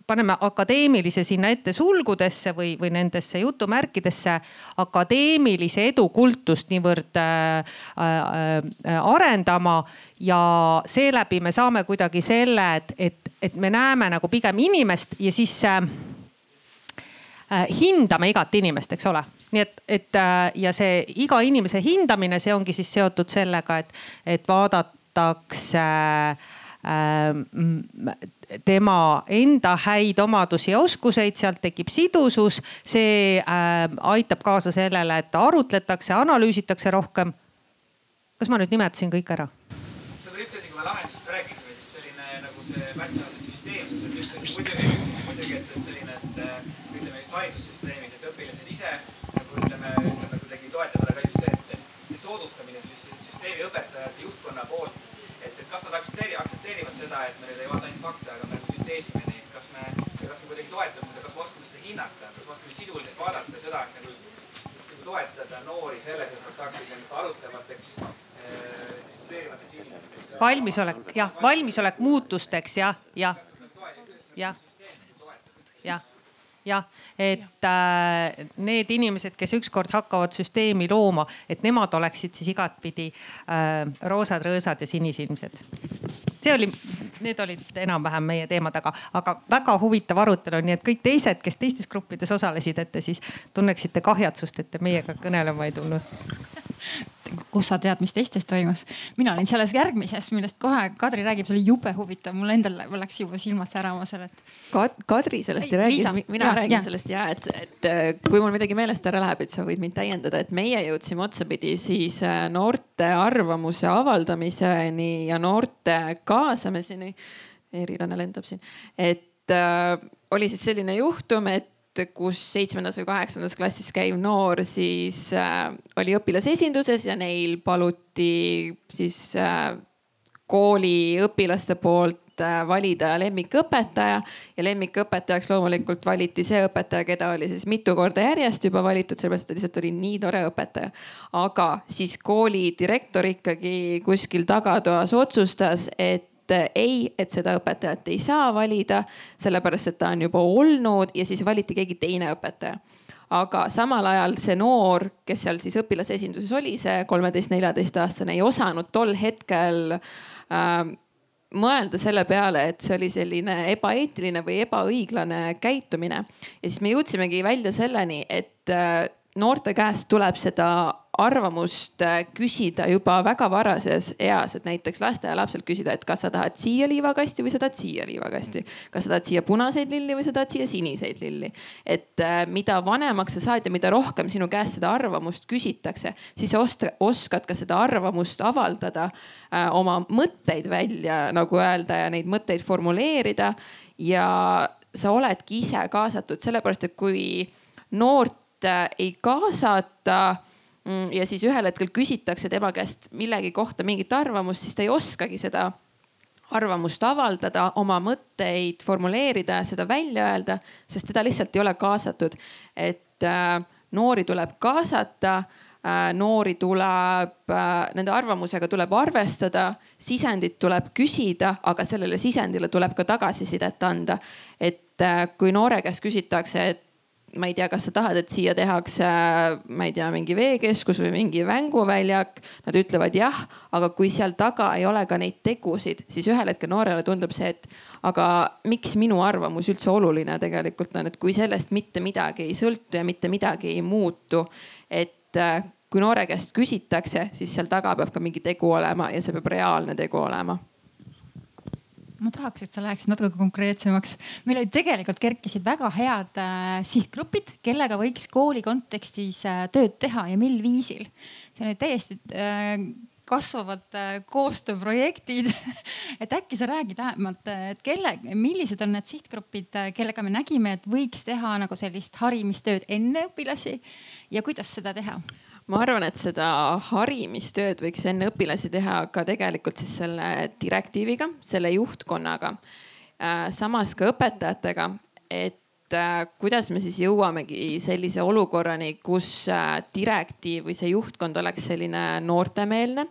paneme akadeemilise sinna ette sulgudesse või, või nendesse jutumärkidesse akadeemilise edu kultust niivõrd äh, äh, arendama. ja seeläbi me saame kuidagi selle, et, et, et me näeme nagu pigem inimest ja siis äh, äh hindame igat inimest, eks ole nii et, et äh, ja see iga inimese hindamine, see ongi siis seotud sellega, et, et vaadatakse äh, tema enda häid omadusi ja oskuseid, sealt tekib sidusus. see äh, aitab kaasa sellele, et arutletakse, analüüsitakse rohkem. kas ma nüüd nimetasin kõik ära? võib-olla üks asi, kui me lahendusest rääkisime, siis selline nagu see märtsanase süsteemsus, et üks asi muidugi, üks asi muidugi, et selline, et ütleme just haridussüsteemis, et õpilased ise ütleme, ütleme kuidagi toetada, aga just see, et see soodustamine süsteemi õpetajate juhtkonna poolt, et, et kas nad aktsepteerivad, aktsepteerivad seda, et me nüüd ei vaata ainult fakte, aga me nagu sünteesime neid, kas me, kas me kuidagi toetame seda, kas me oskame seda hinnata, kas me oskame sisuliselt vaadata seda, et nagu, toetada noori selles, et nad saaksid ennast arutlevateks valmisolek, jah, valmisolek muutusteks jah, jah, jah, jah jah, et äh, need inimesed, kes ükskord hakkavad süsteemi looma, et nemad oleksid siis igatpidi äh, roosad, rõõsad ja sinisilmsed. see oli, need olid enam-vähem meie teemad, aga, aga väga huvitav arutelu, nii et kõik teised, kes teistes gruppides osalesid, et te siis tunneksite kahjatsust, et te meiega kõnelema ei tulnud kus sa tead, mis teistes toimus. mina olin selles järgmises, millest kohe Kadri räägib, see oli jube huvitav, mul endal läks juba silmad särama seal, et Kad,. Kadri sellest ei, ei räägi, mina ja, räägin ja. sellest ja et, et kui mul midagi meelest ära läheb, et sa võid mind täiendada, et meie jõudsime otsapidi siis äh, noorte arvamuse avaldamiseni ja noorte kaasamiseni. Erilane lendab siin, et äh, oli siis selline juhtum, et kus seitsmendas või kaheksandas klassis käiv noor siis äh, oli õpilasesinduses ja neil paluti siis äh, kooli õpilaste poolt äh, valida lemmikõpetaja ja lemmikõpetajaks loomulikult valiti see õpetaja, keda oli siis mitu korda järjest juba valitud, sellepärast et ta lihtsalt oli nii tore õpetaja. aga siis kooli direktor ikkagi kuskil tagatoas otsustas, et et ei, et seda õpetajat ei saa valida, sellepärast et ta on juba olnud ja siis valiti keegi teine õpetaja aga samal ajal see noor, kes seal siis õpilasesinduses oli, see kolmeteist, neljateist aastane, ei osanud tol hetkel äh, mõelda selle peale, et see oli selline ebaeetiline või ebaõiglane käitumine. ja siis me jõudsimegi välja selleni, et äh, noorte käest tuleb seda arvamust äh, küsida juba väga varases eas, et näiteks lasteaialapselt küsida, et kas sa tahad siia liivakasti või sa tahad siia liivakasti. kas sa tahad siia punaseid lilli või sa tahad siia siniseid lilli. et äh, mida vanemaks sa saad ja mida rohkem sinu käest seda arvamust küsitakse, siis sa oskad ka seda arvamust avaldada, oma mõtteid välja nagu öelda ja neid mõtteid formuleerida ja sa oledki ise kaasatud, sellepärast et kui noort ei kaasata ja siis ühel hetkel küsitakse tema käest millegi kohta mingit arvamust, siis ta ei oskagi seda arvamust avaldada, oma mõtteid formuleerida, seda välja öelda, sest teda lihtsalt ei ole kaasatud. et äh, noori tuleb kaasata äh,, noori tuleb äh,, nende arvamusega tuleb arvestada, sisendit tuleb küsida, aga sellele sisendile tuleb ka tagasisidet anda. et kui noore käest küsitakse, et ma ei tea, kas sa tahad, et siia tehakse, ma ei tea, mingi veekeskus või mingi mänguväljak. Nad ütlevad jah, aga kui seal taga ei ole ka neid tegusid, siis ühel hetkel noorele tundub see, et aga miks minu arvamus üldse oluline tegelikult on, et kui sellest mitte midagi ei sõltu ja mitte midagi ei muutu. et äh, kui noore käest küsitakse, siis seal taga peab ka mingi tegu olema ja see peab reaalne tegu olema ma tahaks, et sa läheksid natuke konkreetsemaks. meil olid tegelikult kerkisid väga head äh, sihtgrupid, kellega võiks kooli kontekstis äh, tööd teha ja mil viisil. see olid täiesti äh, kasvavad äh, koostööprojektid et äkki sa räägid lähemalt, et kelle, millised on need sihtgrupid, äh, kellega me nägime, et võiks teha nagu sellist harimistööd enne õpilasi ja kuidas seda teha? Ma arvan, et seda harimistööd võiks enne õpilasi teha ka tegelikult siis selle direktiiviga, selle juhtkonnaga. Äh, samas ka õpetajatega, et äh, kuidas me siis jõuamegi sellise olukorrani, kus äh, direktiiv või see juhtkond oleks selline noortemeelne.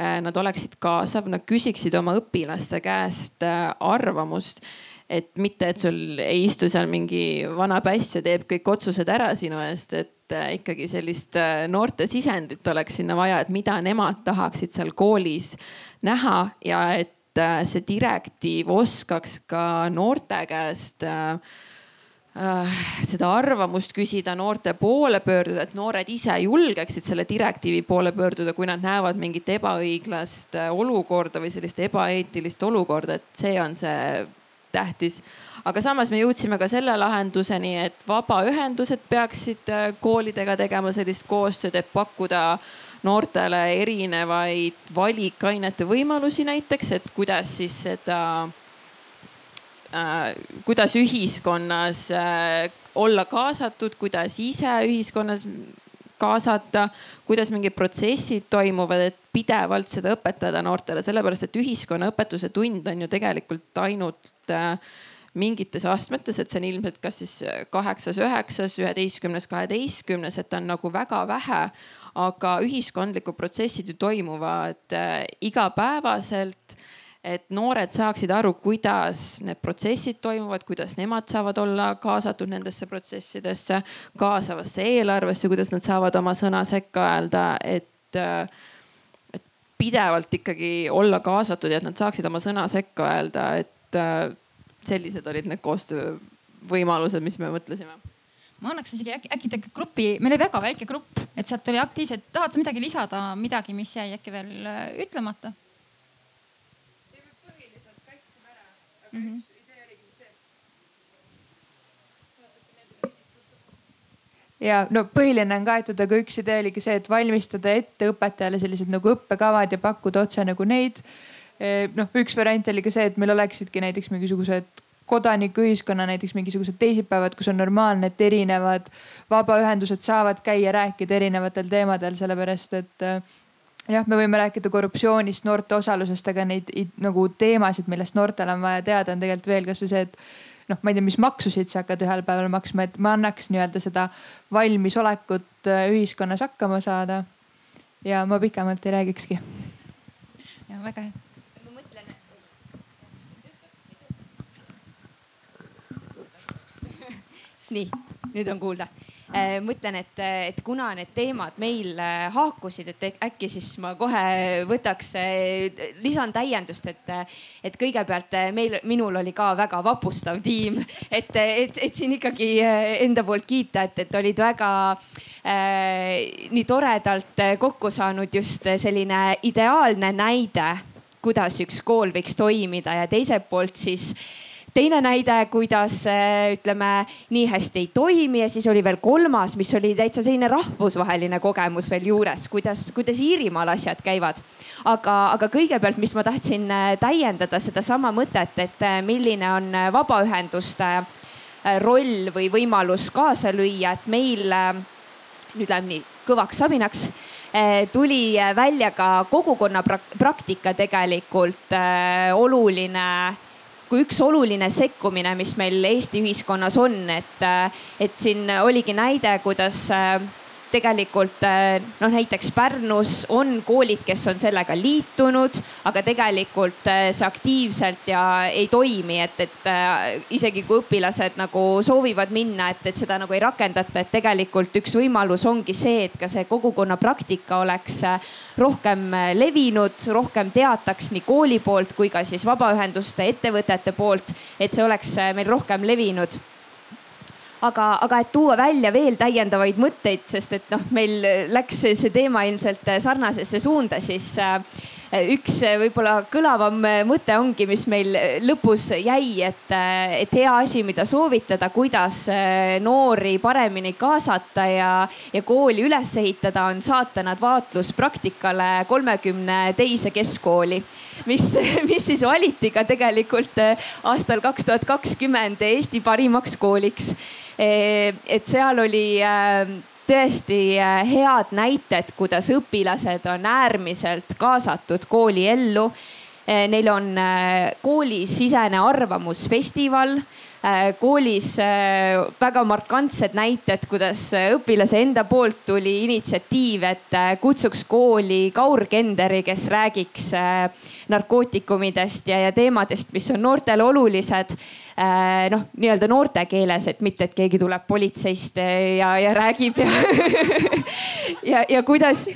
Nad oleksid kaasav, nad küsiksid oma õpilaste käest arvamust et mitte, et sul ei istu seal mingi vana päss ja teeb kõik otsused ära sinu eest, et äh, ikkagi sellist äh, noorte sisendit oleks sinna vaja, et mida nemad tahaksid seal koolis näha ja et äh, see direktiiv oskaks ka noorte käest seda arvamust küsida, noorte poole pöörduda, et noored ise julgeksid selle direktiivi poole pöörduda, kui nad näevad mingit ebaõiglast olukorda või sellist ebaeetilist olukorda, et see on see tähtis. aga samas me jõudsime ka selle lahenduseni, et vabaühendused peaksid äh, koolidega tegema sellist koostööd, et pakkuda noortele erinevaid valikainete võimalusi näiteks, et kuidas siis seda äh,, kuidas ühiskonnas äh, olla kaasatud, kuidas ise ühiskonnas kaasata, kuidas mingid protsessid toimuvad, et pidevalt seda õpetada noortele, sellepärast et ühiskonnaõpetuse tund on ju tegelikult ainult äh, mingites astmetes, et see on ilmselt kas siis kaheksas, üheksas, üheteistkümnes, kaheteistkümnes, et on nagu väga vähe. aga ühiskondlikud protsessid ju toimuvad äh, igapäevaselt et noored saaksid aru, kuidas need protsessid toimuvad, kuidas nemad saavad olla kaasatud nendesse protsessidesse, kaasavasse eelarvesse, kuidas nad saavad oma sõna sekka öelda, et, et pidevalt ikkagi olla kaasatud ja et nad saaksid oma sõna sekka öelda, et sellised olid need koostöövõimalused, mis me mõtlesime ma annaks isegi äkki, äkki tegelikult grupi, meil oli väga väike grupp, et sealt oli aktiivselt, tahad sa midagi lisada, midagi, mis jäi äkki veel ütlemata? Mm. -hmm. ja no põhiline on kaetud, aga üks idee oligi see, et valmistada ette õpetajale sellised nagu õppekavad ja pakkuda otse nagu neid. Eh, noh, üks variant oli ka see, et meil oleksidki näiteks mingisugused kodanikuühiskonna näiteks mingisugused teisipäevad, kus on normaalne, et erinevad vabaühendused saavad käia, rääkida erinevatel teemadel, sellepärast et jah, me võime rääkida korruptsioonist, noorte osalusest, aga neid nagu teemasid, millest noortel on vaja teada, on tegelikult veel kasvõi see, et noh, ma ei tea, mis maksusid sa hakkad ühel päeval maksma, et ma annaks nii-öelda seda valmisolekut äh, ühiskonnas hakkama saada. ja ma pikemalt ei räägikski. ja väga hea. nii, nüüd on kuulda mõtlen, et, et kuna need teemad meil äh, haakusid, et äkki siis ma kohe võtaks, lisan täiendust, et, et kõigepealt meil, minul oli ka väga vapustav tiim, et, et, et siin ikkagi enda poolt kiita, et, et olid väga äh, nii toredalt kokku saanud just selline ideaalne näide kuidas üks kool võiks toimida ja teiselt poolt siis teine näide, kuidas äh, ütleme nii hästi ei toimi ja siis oli veel kolmas, mis oli täitsa selline rahvusvaheline kogemus veel juures, kuidas, kuidas Iirimaal asjad käivad. aga, aga kõigepealt, mis ma tahtsin äh, täiendada sedasama mõtet, et äh, milline on vabaühenduste roll või võimalus kaasa lüüa, et meil nüüd läheb nii kõvaks sabinaks tuli välja ka kogukonna praktika tegelikult oluline kui üks oluline sekkumine, mis meil Eesti ühiskonnas on, et, et siin oligi näide, kuidas tegelikult eh, noh, näiteks Pärnus on koolid, kes on sellega liitunud, aga tegelikult eh, see aktiivselt ja ei toimi, et, et eh, isegi kui õpilased nagu soovivad minna, et, et seda nagu ei rakendata, et tegelikult üks võimalus ongi see, et ka see kogukonna praktika oleks rohkem levinud, rohkem teataks nii kooli poolt kui ka siis vabaühenduste, ettevõtete poolt, et see oleks meil rohkem levinud aga, aga et tuua välja veel täiendavaid mõtteid, sest et noh, meil läks see teema ilmselt sarnasesse suunda, siis äh, üks võib-olla kõlavam mõte ongi, mis meil lõpus jäi, et, et hea asi, mida soovitada, kuidas noori paremini kaasata ja, ja kooli üles ehitada, on saata nad vaatluspraktikale kolmekümne teise keskkooli mis, mis siis valiti ka tegelikult aastal kaks tuhat kakskümmend Eesti parimaks kooliks. Et seal oli tõesti äh, head näited, kuidas õpilased on äärmiselt kaasatud kooliellu. Äh, neil on koolisisene arvamusfestival Äh, koolis äh, väga markantsed näited, kuidas äh, õpilase enda poolt tuli initsiatiiv, et kutsuks kooli Kaur Kenderi, kes räägiks narkootikumidest ja, ja teemadest, mis on noortele olulised noh, nii-öelda noorte keeles, et mitte, et keegi tuleb politseist ja, ja räägib ja ja, ja kuidas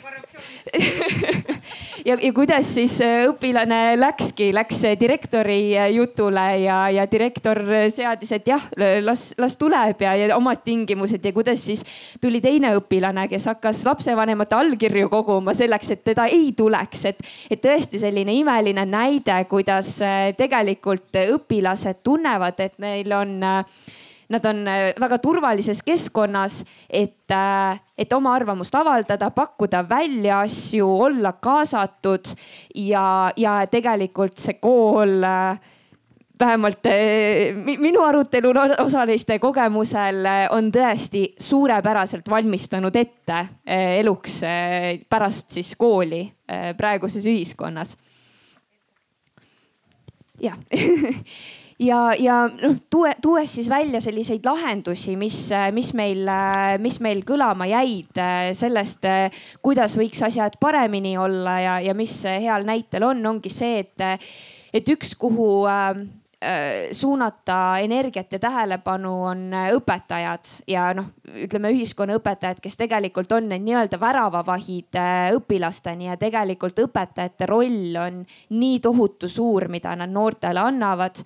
ja, ja kuidas siis äh, õpilane läkski, läks direktori äh, jutule ja, ja direktor seadis, et jah, las, las tuleb ja, ja omad tingimused ja kuidas siis tuli teine õpilane, kes hakkas lapsevanemate allkirju koguma selleks, et teda ei tuleks, et, et tõesti selline imeline näide, kuidas äh, tegelikult õpilased tunnevad, et neil on äh, nad on äh, väga turvalises keskkonnas, et, äh, et oma arvamust avaldada, pakkuda välja asju, olla kaasatud ja, ja tegelikult see kool äh, vähemalt minu arutelul osaliste kogemusel on tõesti suurepäraselt valmistanud ette eluks pärast siis kooli praeguses ühiskonnas. jah ja, ja noh, tuue, tuues siis välja selliseid lahendusi, mis, mis meil, mis meil kõlama jäid sellest, kuidas võiks asjad paremini olla ja, ja mis heal näitel on, ongi see, et, et üks, kuhu äh, suunata energiat ja tähelepanu on õpetajad ja noh, ütleme ühiskonnaõpetajad, kes tegelikult on need nii-öelda väravavahid äh, õpilasteni ja tegelikult õpetajate roll on nii tohutu suur, mida nad noortele annavad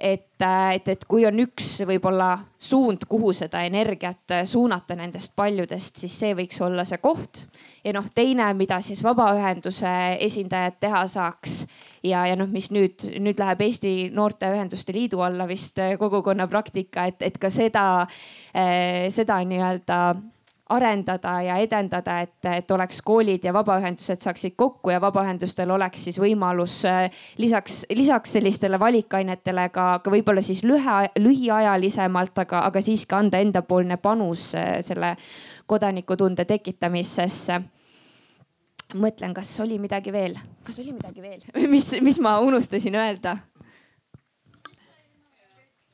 et, äh, et, et kui on üks võib-olla suund, kuhu seda energiat äh, suunata nendest paljudest, siis see võiks olla see koht. ja noh, teine, mida siis vabaühenduse esindajad teha saaks ja, ja noh, mis nüüd, nüüd läheb Eesti Noorteühenduste Liidu alla vist äh, kogukonna praktika, et, et ka seda, seda nii-öelda arendada ja edendada, et, et oleks koolid ja vabaühendused saaksid kokku ja vabaühendustel oleks siis võimalus äh, lisaks, lisaks sellistele valikainetele ka, ka võib-olla siis lühe, lühiajalisemalt, aga, aga siiski anda endapoolne panus äh, selle kodanikutunde tekitamisse mõtlen, kas oli midagi veel, kas oli midagi veel, mis, mis ma unustasin öelda?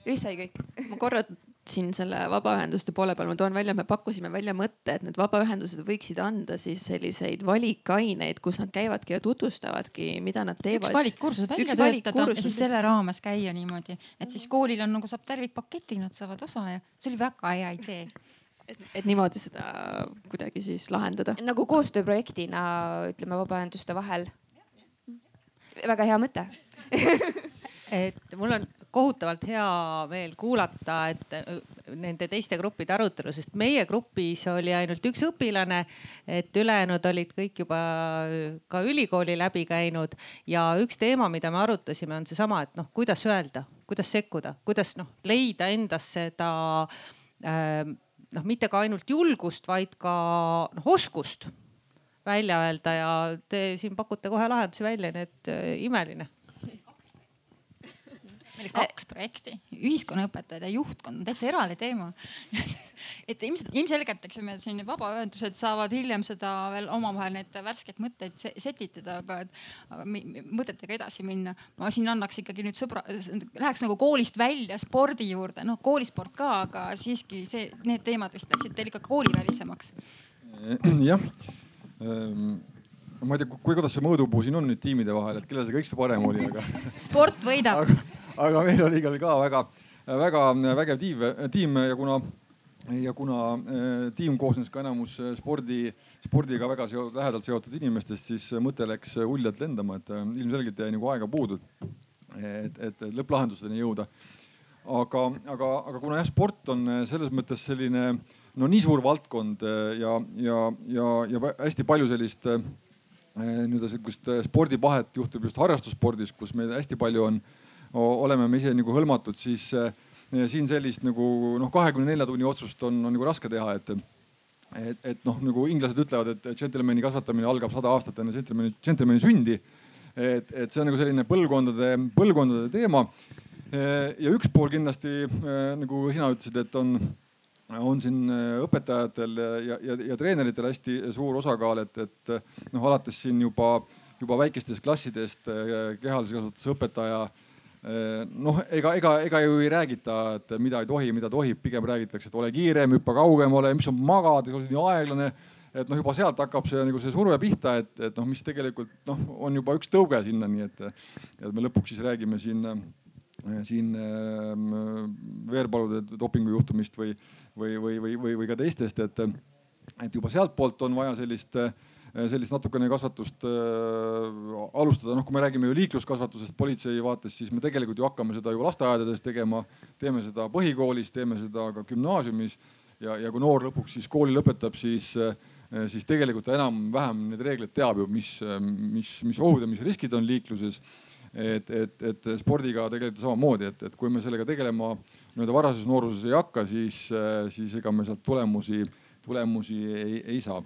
vist sai kõik? ma korra siin selle vabaühenduste poole peal ma toon välja, me pakkusime välja mõtte, et need vabaühendused võiksid anda siis selliseid valikaineid, kus nad käivadki ja tutvustavadki, mida nad teevad. üks valikkursus välja üks töötada ja siis selle raames käia niimoodi, et siis koolil on nagu saab tervikpaketi, nad saavad osa ja see oli väga hea idee et, et niimoodi seda kuidagi siis lahendada. nagu koostööprojektina ütleme vabaühenduste vahel. väga hea mõte et mul on kohutavalt hea meel kuulata, et äh, nende teiste gruppide arutelu, sest meie grupis oli ainult üks õpilane. et ülejäänud olid kõik juba ka ülikooli läbi käinud ja üks teema, mida me arutasime, on seesama, et noh, kuidas öelda, kuidas sekkuda, kuidas noh leida endas seda äh, noh, mitte ka ainult julgust, vaid ka noh oskust välja öelda ja te siin pakute kohe lahendusi välja, nii et äh, imeline meil oli kaks projekti, ühiskonnaõpetajad ja juhtkond on täitsa eraldi teema et ilmselt, ilmselgelt, eks ju, meil siin vabaühendused saavad hiljem seda veel omavahel neid värskeid mõtteid setitada, aga, aga mõtetega edasi minna. ma siin annaks ikkagi nüüd sõbra, läheks nagu koolist välja spordi juurde, noh koolisport ka, aga siiski see, need teemad vist läksid teil ikka koolivälisemaks. jah ehm, ma ei tea, kui, kuidas see mõõdupuu siin on nüüd tiimide vahel, et kellel see kõige parem oli, aga. sport võidab aga meil oli igal ka väga, väga vägev tiim, tiim ja kuna ja kuna äh, tiim koosnes ka enamus äh, spordi, spordiga väga seo lähedalt seotud inimestest, siis mõte läks uljalt lendama, et äh, ilmselgelt jäi nagu aega puudu. et, et lõpplahendusteni jõuda. aga, aga, aga kuna jah, sport on selles mõttes selline no nii suur valdkond ja, ja, ja, ja hästi palju sellist nii-öelda sihukest spordipahet juhtub just harrastusspordis, kus meil hästi palju on oleme me ise nagu hõlmatud, siis siin sellist nagu noh, kahekümne nelja tunni otsust on, on nagu raske teha, et et, et noh, nagu inglased ütlevad, et džentelmeni kasvatamine algab sada aastat enne džentelmeni, džentelmeni sündi. et, et see on nagu selline põlvkondade, põlvkondade teema. ja üks pool kindlasti nagu sina ütlesid, et on, on siin õpetajatel ja, ja, ja treeneritel hästi suur osakaal, et, et noh, alates siin juba, juba väikestest klassidest kehalise kasvatuse õpetaja noh, ega, ega, ega ju ei räägita, et mida ei tohi, mida tohib, pigem räägitakse, et ole kiirem, hüppa kaugemale, mis on magad, nii aeglane. et noh, juba sealt hakkab see nagu see surve pihta, et, et noh, mis tegelikult noh, on juba üks tõuge sinnani, et, et me lõpuks siis räägime siin, siin äh, veerpalude dopingujuhtumist või, või, või, või, või, või ka teistest, et, et juba sealtpoolt on vaja sellist äh, Äh, sellist natukene kasvatust äh, alustada. noh, kui me räägime ju liikluskasvatusest politsei vaates, siis me tegelikult ju hakkame seda ju lasteaedades tegema. teeme seda põhikoolis, teeme seda ka gümnaasiumis ja, ja kui noor lõpuks siis kooli lõpetab, siis äh, siis tegelikult ta enam-vähem neid reegleid teab ju, mis, mis, mis ohud ja mis riskid on liikluses. et, et, et spordiga tegelikult samamoodi, et, et kui me sellega tegelema nii-öelda varases nooruses ei hakka, siis, siis ega me sealt tulemusi, tulemusi ei, ei saa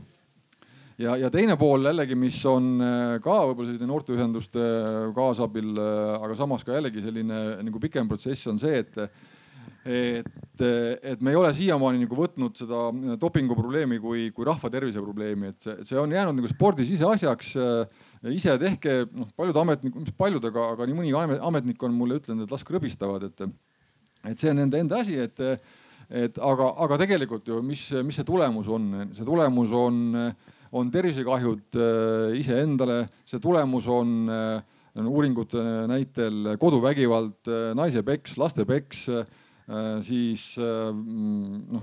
ja, ja teine pool jällegi, mis on äh, ka võib-olla selline noorteühenduste kaasabil, äh, aga samas ka jällegi selline nagu pikem protsess on see, et et, et me ei ole siiamaani nagu võtnud seda dopingu probleemi kui, kui rahva tervise probleemi, et see, see on jäänud nagu spordi siseasjaks. ise tehke, noh paljud ametnikud, mis paljud, aga, aga nii mõni ametnik on mulle ütelnud, et las krõbistavad, et, et see on nende enda asi, et, et aga, aga tegelikult ju, mis, mis see tulemus on, see tulemus on on tervisekahjud äh, iseendale, see tulemus on äh, uuringute näitel koduvägivald, äh, naise peks, laste peks, siis noh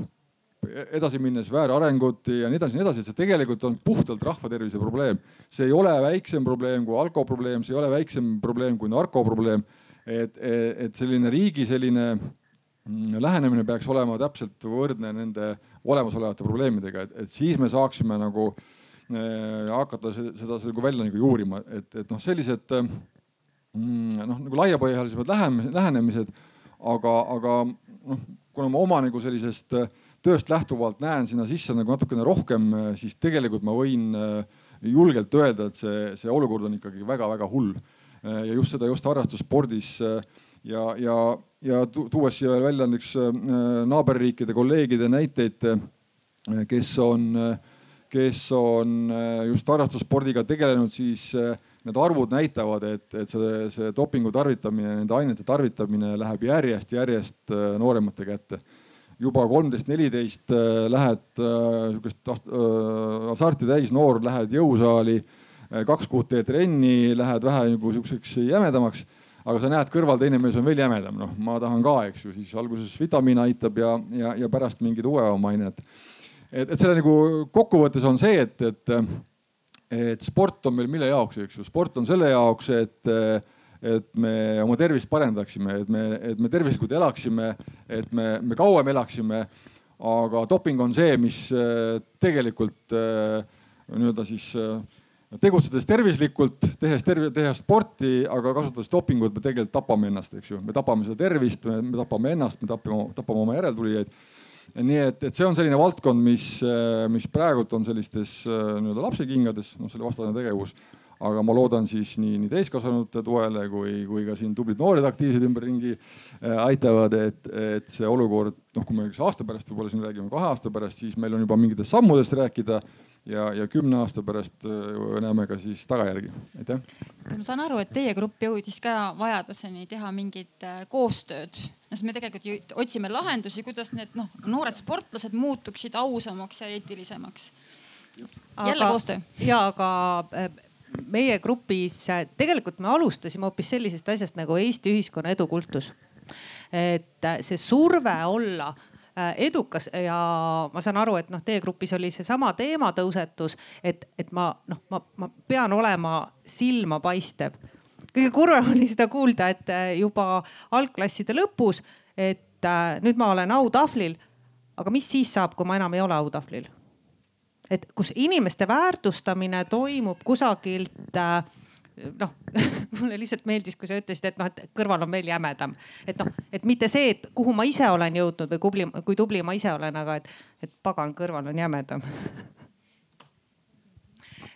edasi minnes väärarengud ja nii edasi ja nii edasi, et see tegelikult on puhtalt rahvatervise probleem. see ei ole väiksem probleem kui alkoprobleem, see ei ole väiksem probleem kui narkoprobleem. et, et selline riigi selline mm, lähenemine peaks olema täpselt võrdne nende olemasolevate probleemidega, et, siis me saaksime nagu Äh, hakata seda, nagu välja nagu juurima, et, et noh, sellised äh, mm, noh nagu laiapõhjalisemad lähenemised. aga, aga noh, kuna ma oma nagu sellisest äh, tööst lähtuvalt näen sinna sisse nagu natukene rohkem, siis tegelikult ma võin julgelt öelda, et see, see olukord on ikkagi väga-väga hull. ja just seda just harrastusspordis ja, ja, ja tuues siia välja näiteks naaberriikide kolleegide näiteid, kes on äh, kes on äh, just harrastusspordiga tegelenud, siis äh, need arvud näitavad, et, et see, see dopingu tarvitamine, nende ainete tarvitamine läheb järjest-järjest äh, nooremate kätte. juba kolmteist, neliteist lähed sihukest hasarti täis noor, lähed jõusaali, kaks kuud teed trenni, lähed vähe nagu sihukeseks jämedamaks aga sa näed, kõrval teine mees on veel jämedam, noh, ma tahan ka, eks ju, siis alguses vitamiin aitab ja, ja, ja pärast mingid uuema ained. Et, et selle nagu kokkuvõttes on see, et, et, et sport on meil mille jaoks, eks ju, sport on selle jaoks, et et me oma tervist parendaksime, et me, et me tervislikult elaksime, et me, me kauem elaksime. aga doping on see, mis tegelikult nii-öelda siis tegutsedes tervislikult, tehes terve, tehes sporti, aga kasutades dopingut, me tegelikult tapame ennast, eks ju. me tapame seda tervist, me tapame ennast, me tapame, tapame oma järeltulijaid. Nii et, et see on selline valdkond, mis, mis praegult on sellistes nii-öelda lapsekingades, noh selle vastane tegevus. aga ma loodan siis nii, nii täiskasvanute toele kui, kui ka siin tublid noored aktiivsed ümberringi äh, aitavad, et, et see olukord, noh, kui me üks aasta pärast võib-olla siin räägime, kahe aasta pärast, siis meil on juba mingitest sammudest rääkida ja, ja kümne aasta pärast äh, näeme ka siis tagajärgi, aitäh. ma saan aru, et teie grupp jõudis ka vajaduseni teha mingit äh, koostööd. no siis me tegelikult ju otsime lahendusi, kuidas need noh, noored sportlased muutuksid ausamaks ja eetilisemaks. jälle aga, koostöö. ja aga äh, meie grupis tegelikult me alustasime hoopis sellisest asjast nagu Eesti ühiskonna edukultus. et see surve olla edukas ja ma saan aru, et noh, teie grupis oli seesama teema tõusetus, et, et ma noh, ma, ma pean olema silmapaistev. kõige kurvem oli seda kuulda, et äh, juba algklasside lõpus, et äh, nüüd ma olen autahvlil. aga mis siis saab, kui ma enam ei ole autahvlil? et kus inimeste väärtustamine toimub kusagilt äh, noh mulle lihtsalt meeldis, kui sa ütlesid, et noh, et kõrval on veel jämedam. et noh, et mitte see, et kuhu ma ise olen jõudnud või kubli, kui tubli ma ise olen, aga et, et pagan, kõrval on jämedam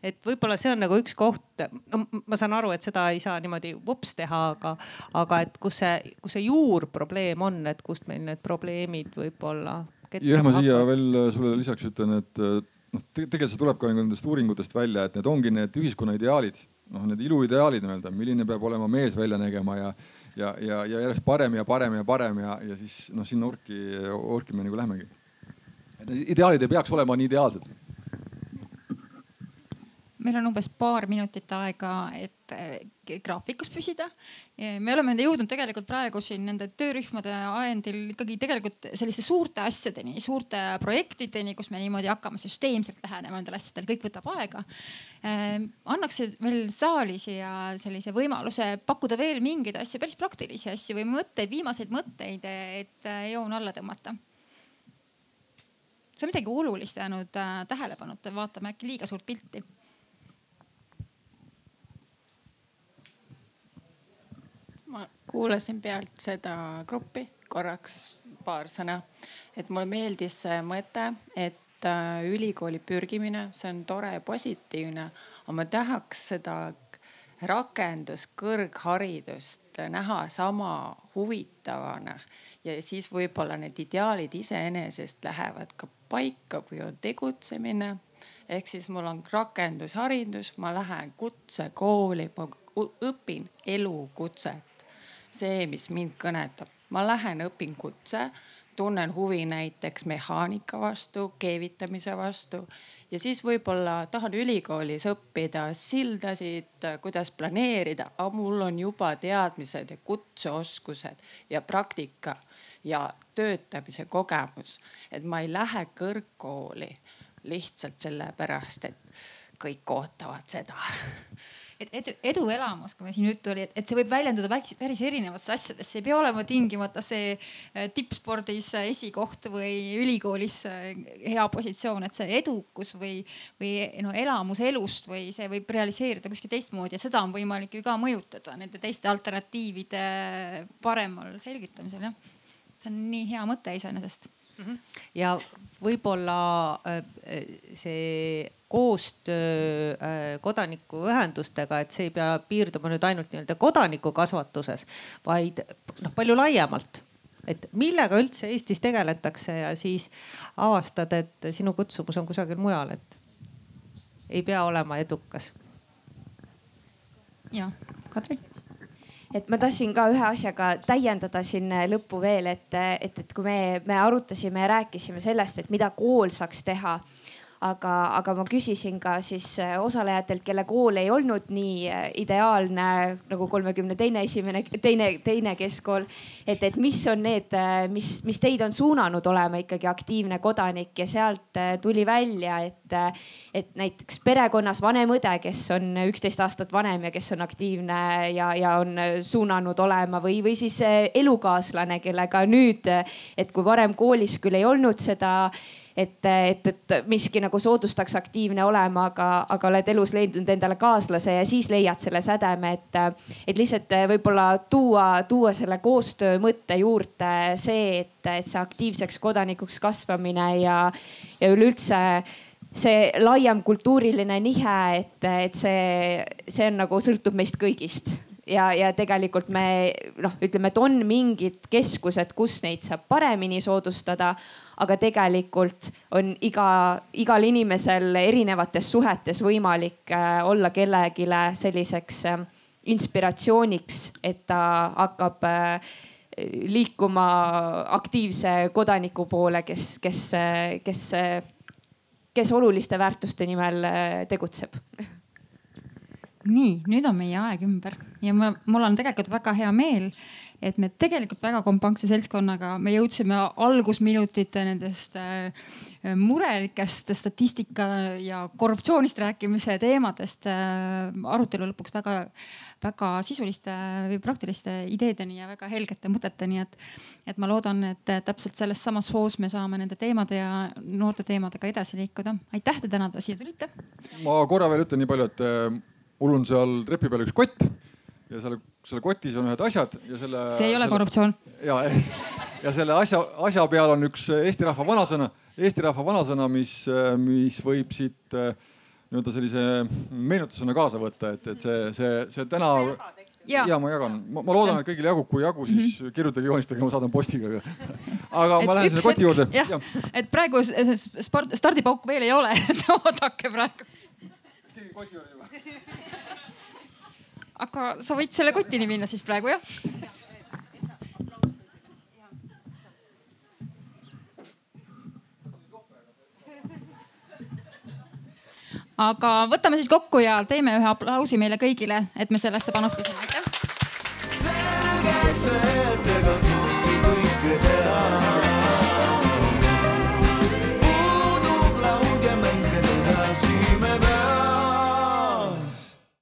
et võib-olla see on nagu üks koht, no ma saan aru, et seda ei saa niimoodi vups teha, aga, aga et kus see, kus see juurprobleem on, et kust meil need probleemid võib-olla. jah, ma siia veel sulle lisaks ütlen, et noh, tegelikult see tuleb ka nendest uuringutest välja, et need ongi need ühiskonna ideaalid noh, need iluideaalid nii-öelda, milline peab olema mees välja nägema ja, ja, ja, ja järjest parem ja parem ja parem ja, ja siis noh, sinna orki, orki me nagu lähmegi. Ideaalid ei peaks olema nii ideaalsed meil on umbes paar minutit aega, et eh, graafikus püsida. me oleme jõudnud tegelikult praegu siin nende töörühmade ajendil ikkagi tegelikult selliste suurte asjadeni, suurte projektideni, kus me niimoodi hakkame süsteemselt lähenema nendele asjadele, kõik võtab aega. Eh, annaks veel saali siia sellise võimaluse pakkuda veel mingeid asju, päris praktilisi asju või mõtteid, viimaseid mõtteid, et eh, joon alla tõmmata on midagi olulist jäänud tähelepanuta, vaatame äkki liiga suurt pilti ma kuulasin pealt seda gruppi korraks paar sõna, et mulle meeldis see mõte, et äh, ülikooli pürgimine, see on tore ja positiivne, aga ma tahaks seda rakenduskõrgharidust näha sama huvitavana. Ja siis võib-olla need ideaalid iseenesest lähevad ka paika, kui on tegutsemine. ehk siis mul on rakendusharidus, ma lähen kutsekooli, ma õpin elukutset see, mis mind kõnetab. ma lähen õpin kutse, tunnen huvi näiteks mehaanika vastu, keevitamise vastu ja siis võib-olla tahan ülikoolis õppida sildasid, kuidas planeerida, aga mul on juba teadmised ja kutseoskused ja praktika ja töötamise kogemus. et ma ei lähe kõrgkooli lihtsalt sellepärast, et kõik ootavad seda et edu, eduelamus, kui me siin juttu oli, et see võib väljenduda päris erinevates asjades, see ei pea olema tingimata see äh, tippspordis äh, esikoht või ülikoolis äh, hea positsioon, et see edukus või, või no elamus elust või see võib realiseeruda kuskil teistmoodi ja seda on võimalik ju ka mõjutada nende teiste alternatiivide paremal selgitamisel jah. see on nii hea mõte iseenesest Mhm. ja võib-olla see koostöö äh, kodanikuühendustega, et see ei pea piirduma nüüd ainult nii-öelda kodanikukasvatuses, vaid noh, palju laiemalt. Et millega üldse Eestis tegeletakse ja siis avastad, et sinu kutsumus on kusagil mujal, et ei pea olema edukas. ja, Kadri et ma tahtsin ka ühe asjaga täiendada siin lõppu veel, et, et, et kui me, me arutasime ja rääkisime sellest, et mida kool saaks teha aga, aga ma küsisin ka siis äh, osalejatelt, kelle kool ei olnud nii äh, ideaalne nagu kolmekümne teine esimene, teine, teine keskkool. et, et mis on need, äh, mis, mis teid on suunanud olema ikkagi aktiivne kodanik ja sealt tuli välja, et, et näiteks perekonnas vanem õde, kes on üksteist aastat vanem ja kes on aktiivne ja, ja on suunanud olema või, või siis elukaaslane, kellega nüüd, et kui varem koolis küll ei olnud seda et, et, et miski nagu soodustaks aktiivne olema, aga, aga oled elus leidnud endale kaaslase ja siis leiad selle sädeme, et, et lihtsalt võib-olla tuua, tuua selle koostöö mõtte juurde see, et, et see aktiivseks kodanikuks kasvamine ja, ja üleüldse see laiem kultuuriline nihe, et, et see, see on nagu sõltub meist kõigist ja, ja tegelikult me noh, ütleme, et on mingid keskused, kus neid saab paremini soodustada aga tegelikult on iga, igal inimesel erinevates suhetes võimalik äh, olla kellelegi selliseks äh, inspiratsiooniks, et ta hakkab äh, liikuma aktiivse kodaniku poole, kes, kes, kes, kes oluliste väärtuste nimel tegutseb nii, nüüd on meie aeg ümber ja ma, mul on tegelikult väga hea meel, et me tegelikult väga kompaktse seltskonnaga, me jõudsime algusminutite nendest äh, murelikest statistika ja korruptsioonist rääkimise teemadest äh, arutelu lõpuks väga, väga sisuliste või praktiliste ideedeni ja väga helgete mõteteni, et, et ma loodan, et täpselt selles samas hoos me saame nende teemade ja noorte teemadega edasi liikuda. aitäh, te täna siia tulite. ma korra veel ütlen nii palju, et äh, mul on seal trepi peal üks kott ja selle selle kotis on ühed asjad ja selle. see ei ole selle, korruptsioon. ja, ja selle asja, asja peal on üks Eesti rahva vanasõna, Eesti rahva vanasõna, mis, mis võib siit nii-öelda sellise meenutusena kaasa võtta, et, et see, see, see täna. ja, ja ma jagan, ma loodan, et kõigile jagub, kui ei jagu, siis mm -hmm. kirjutage, joonistage, ma saadan postiga. aga et ma lähen selle koti juurde. jah ja., et praegu stardipauk veel ei ole, et oodake praegu. Koti juurde juba aga sa võid selle kotini minna siis praegu jah? aga võtame siis kokku ja teeme ühe aplausi meile kõigile, et me sellesse panustasime, aitäh. selge see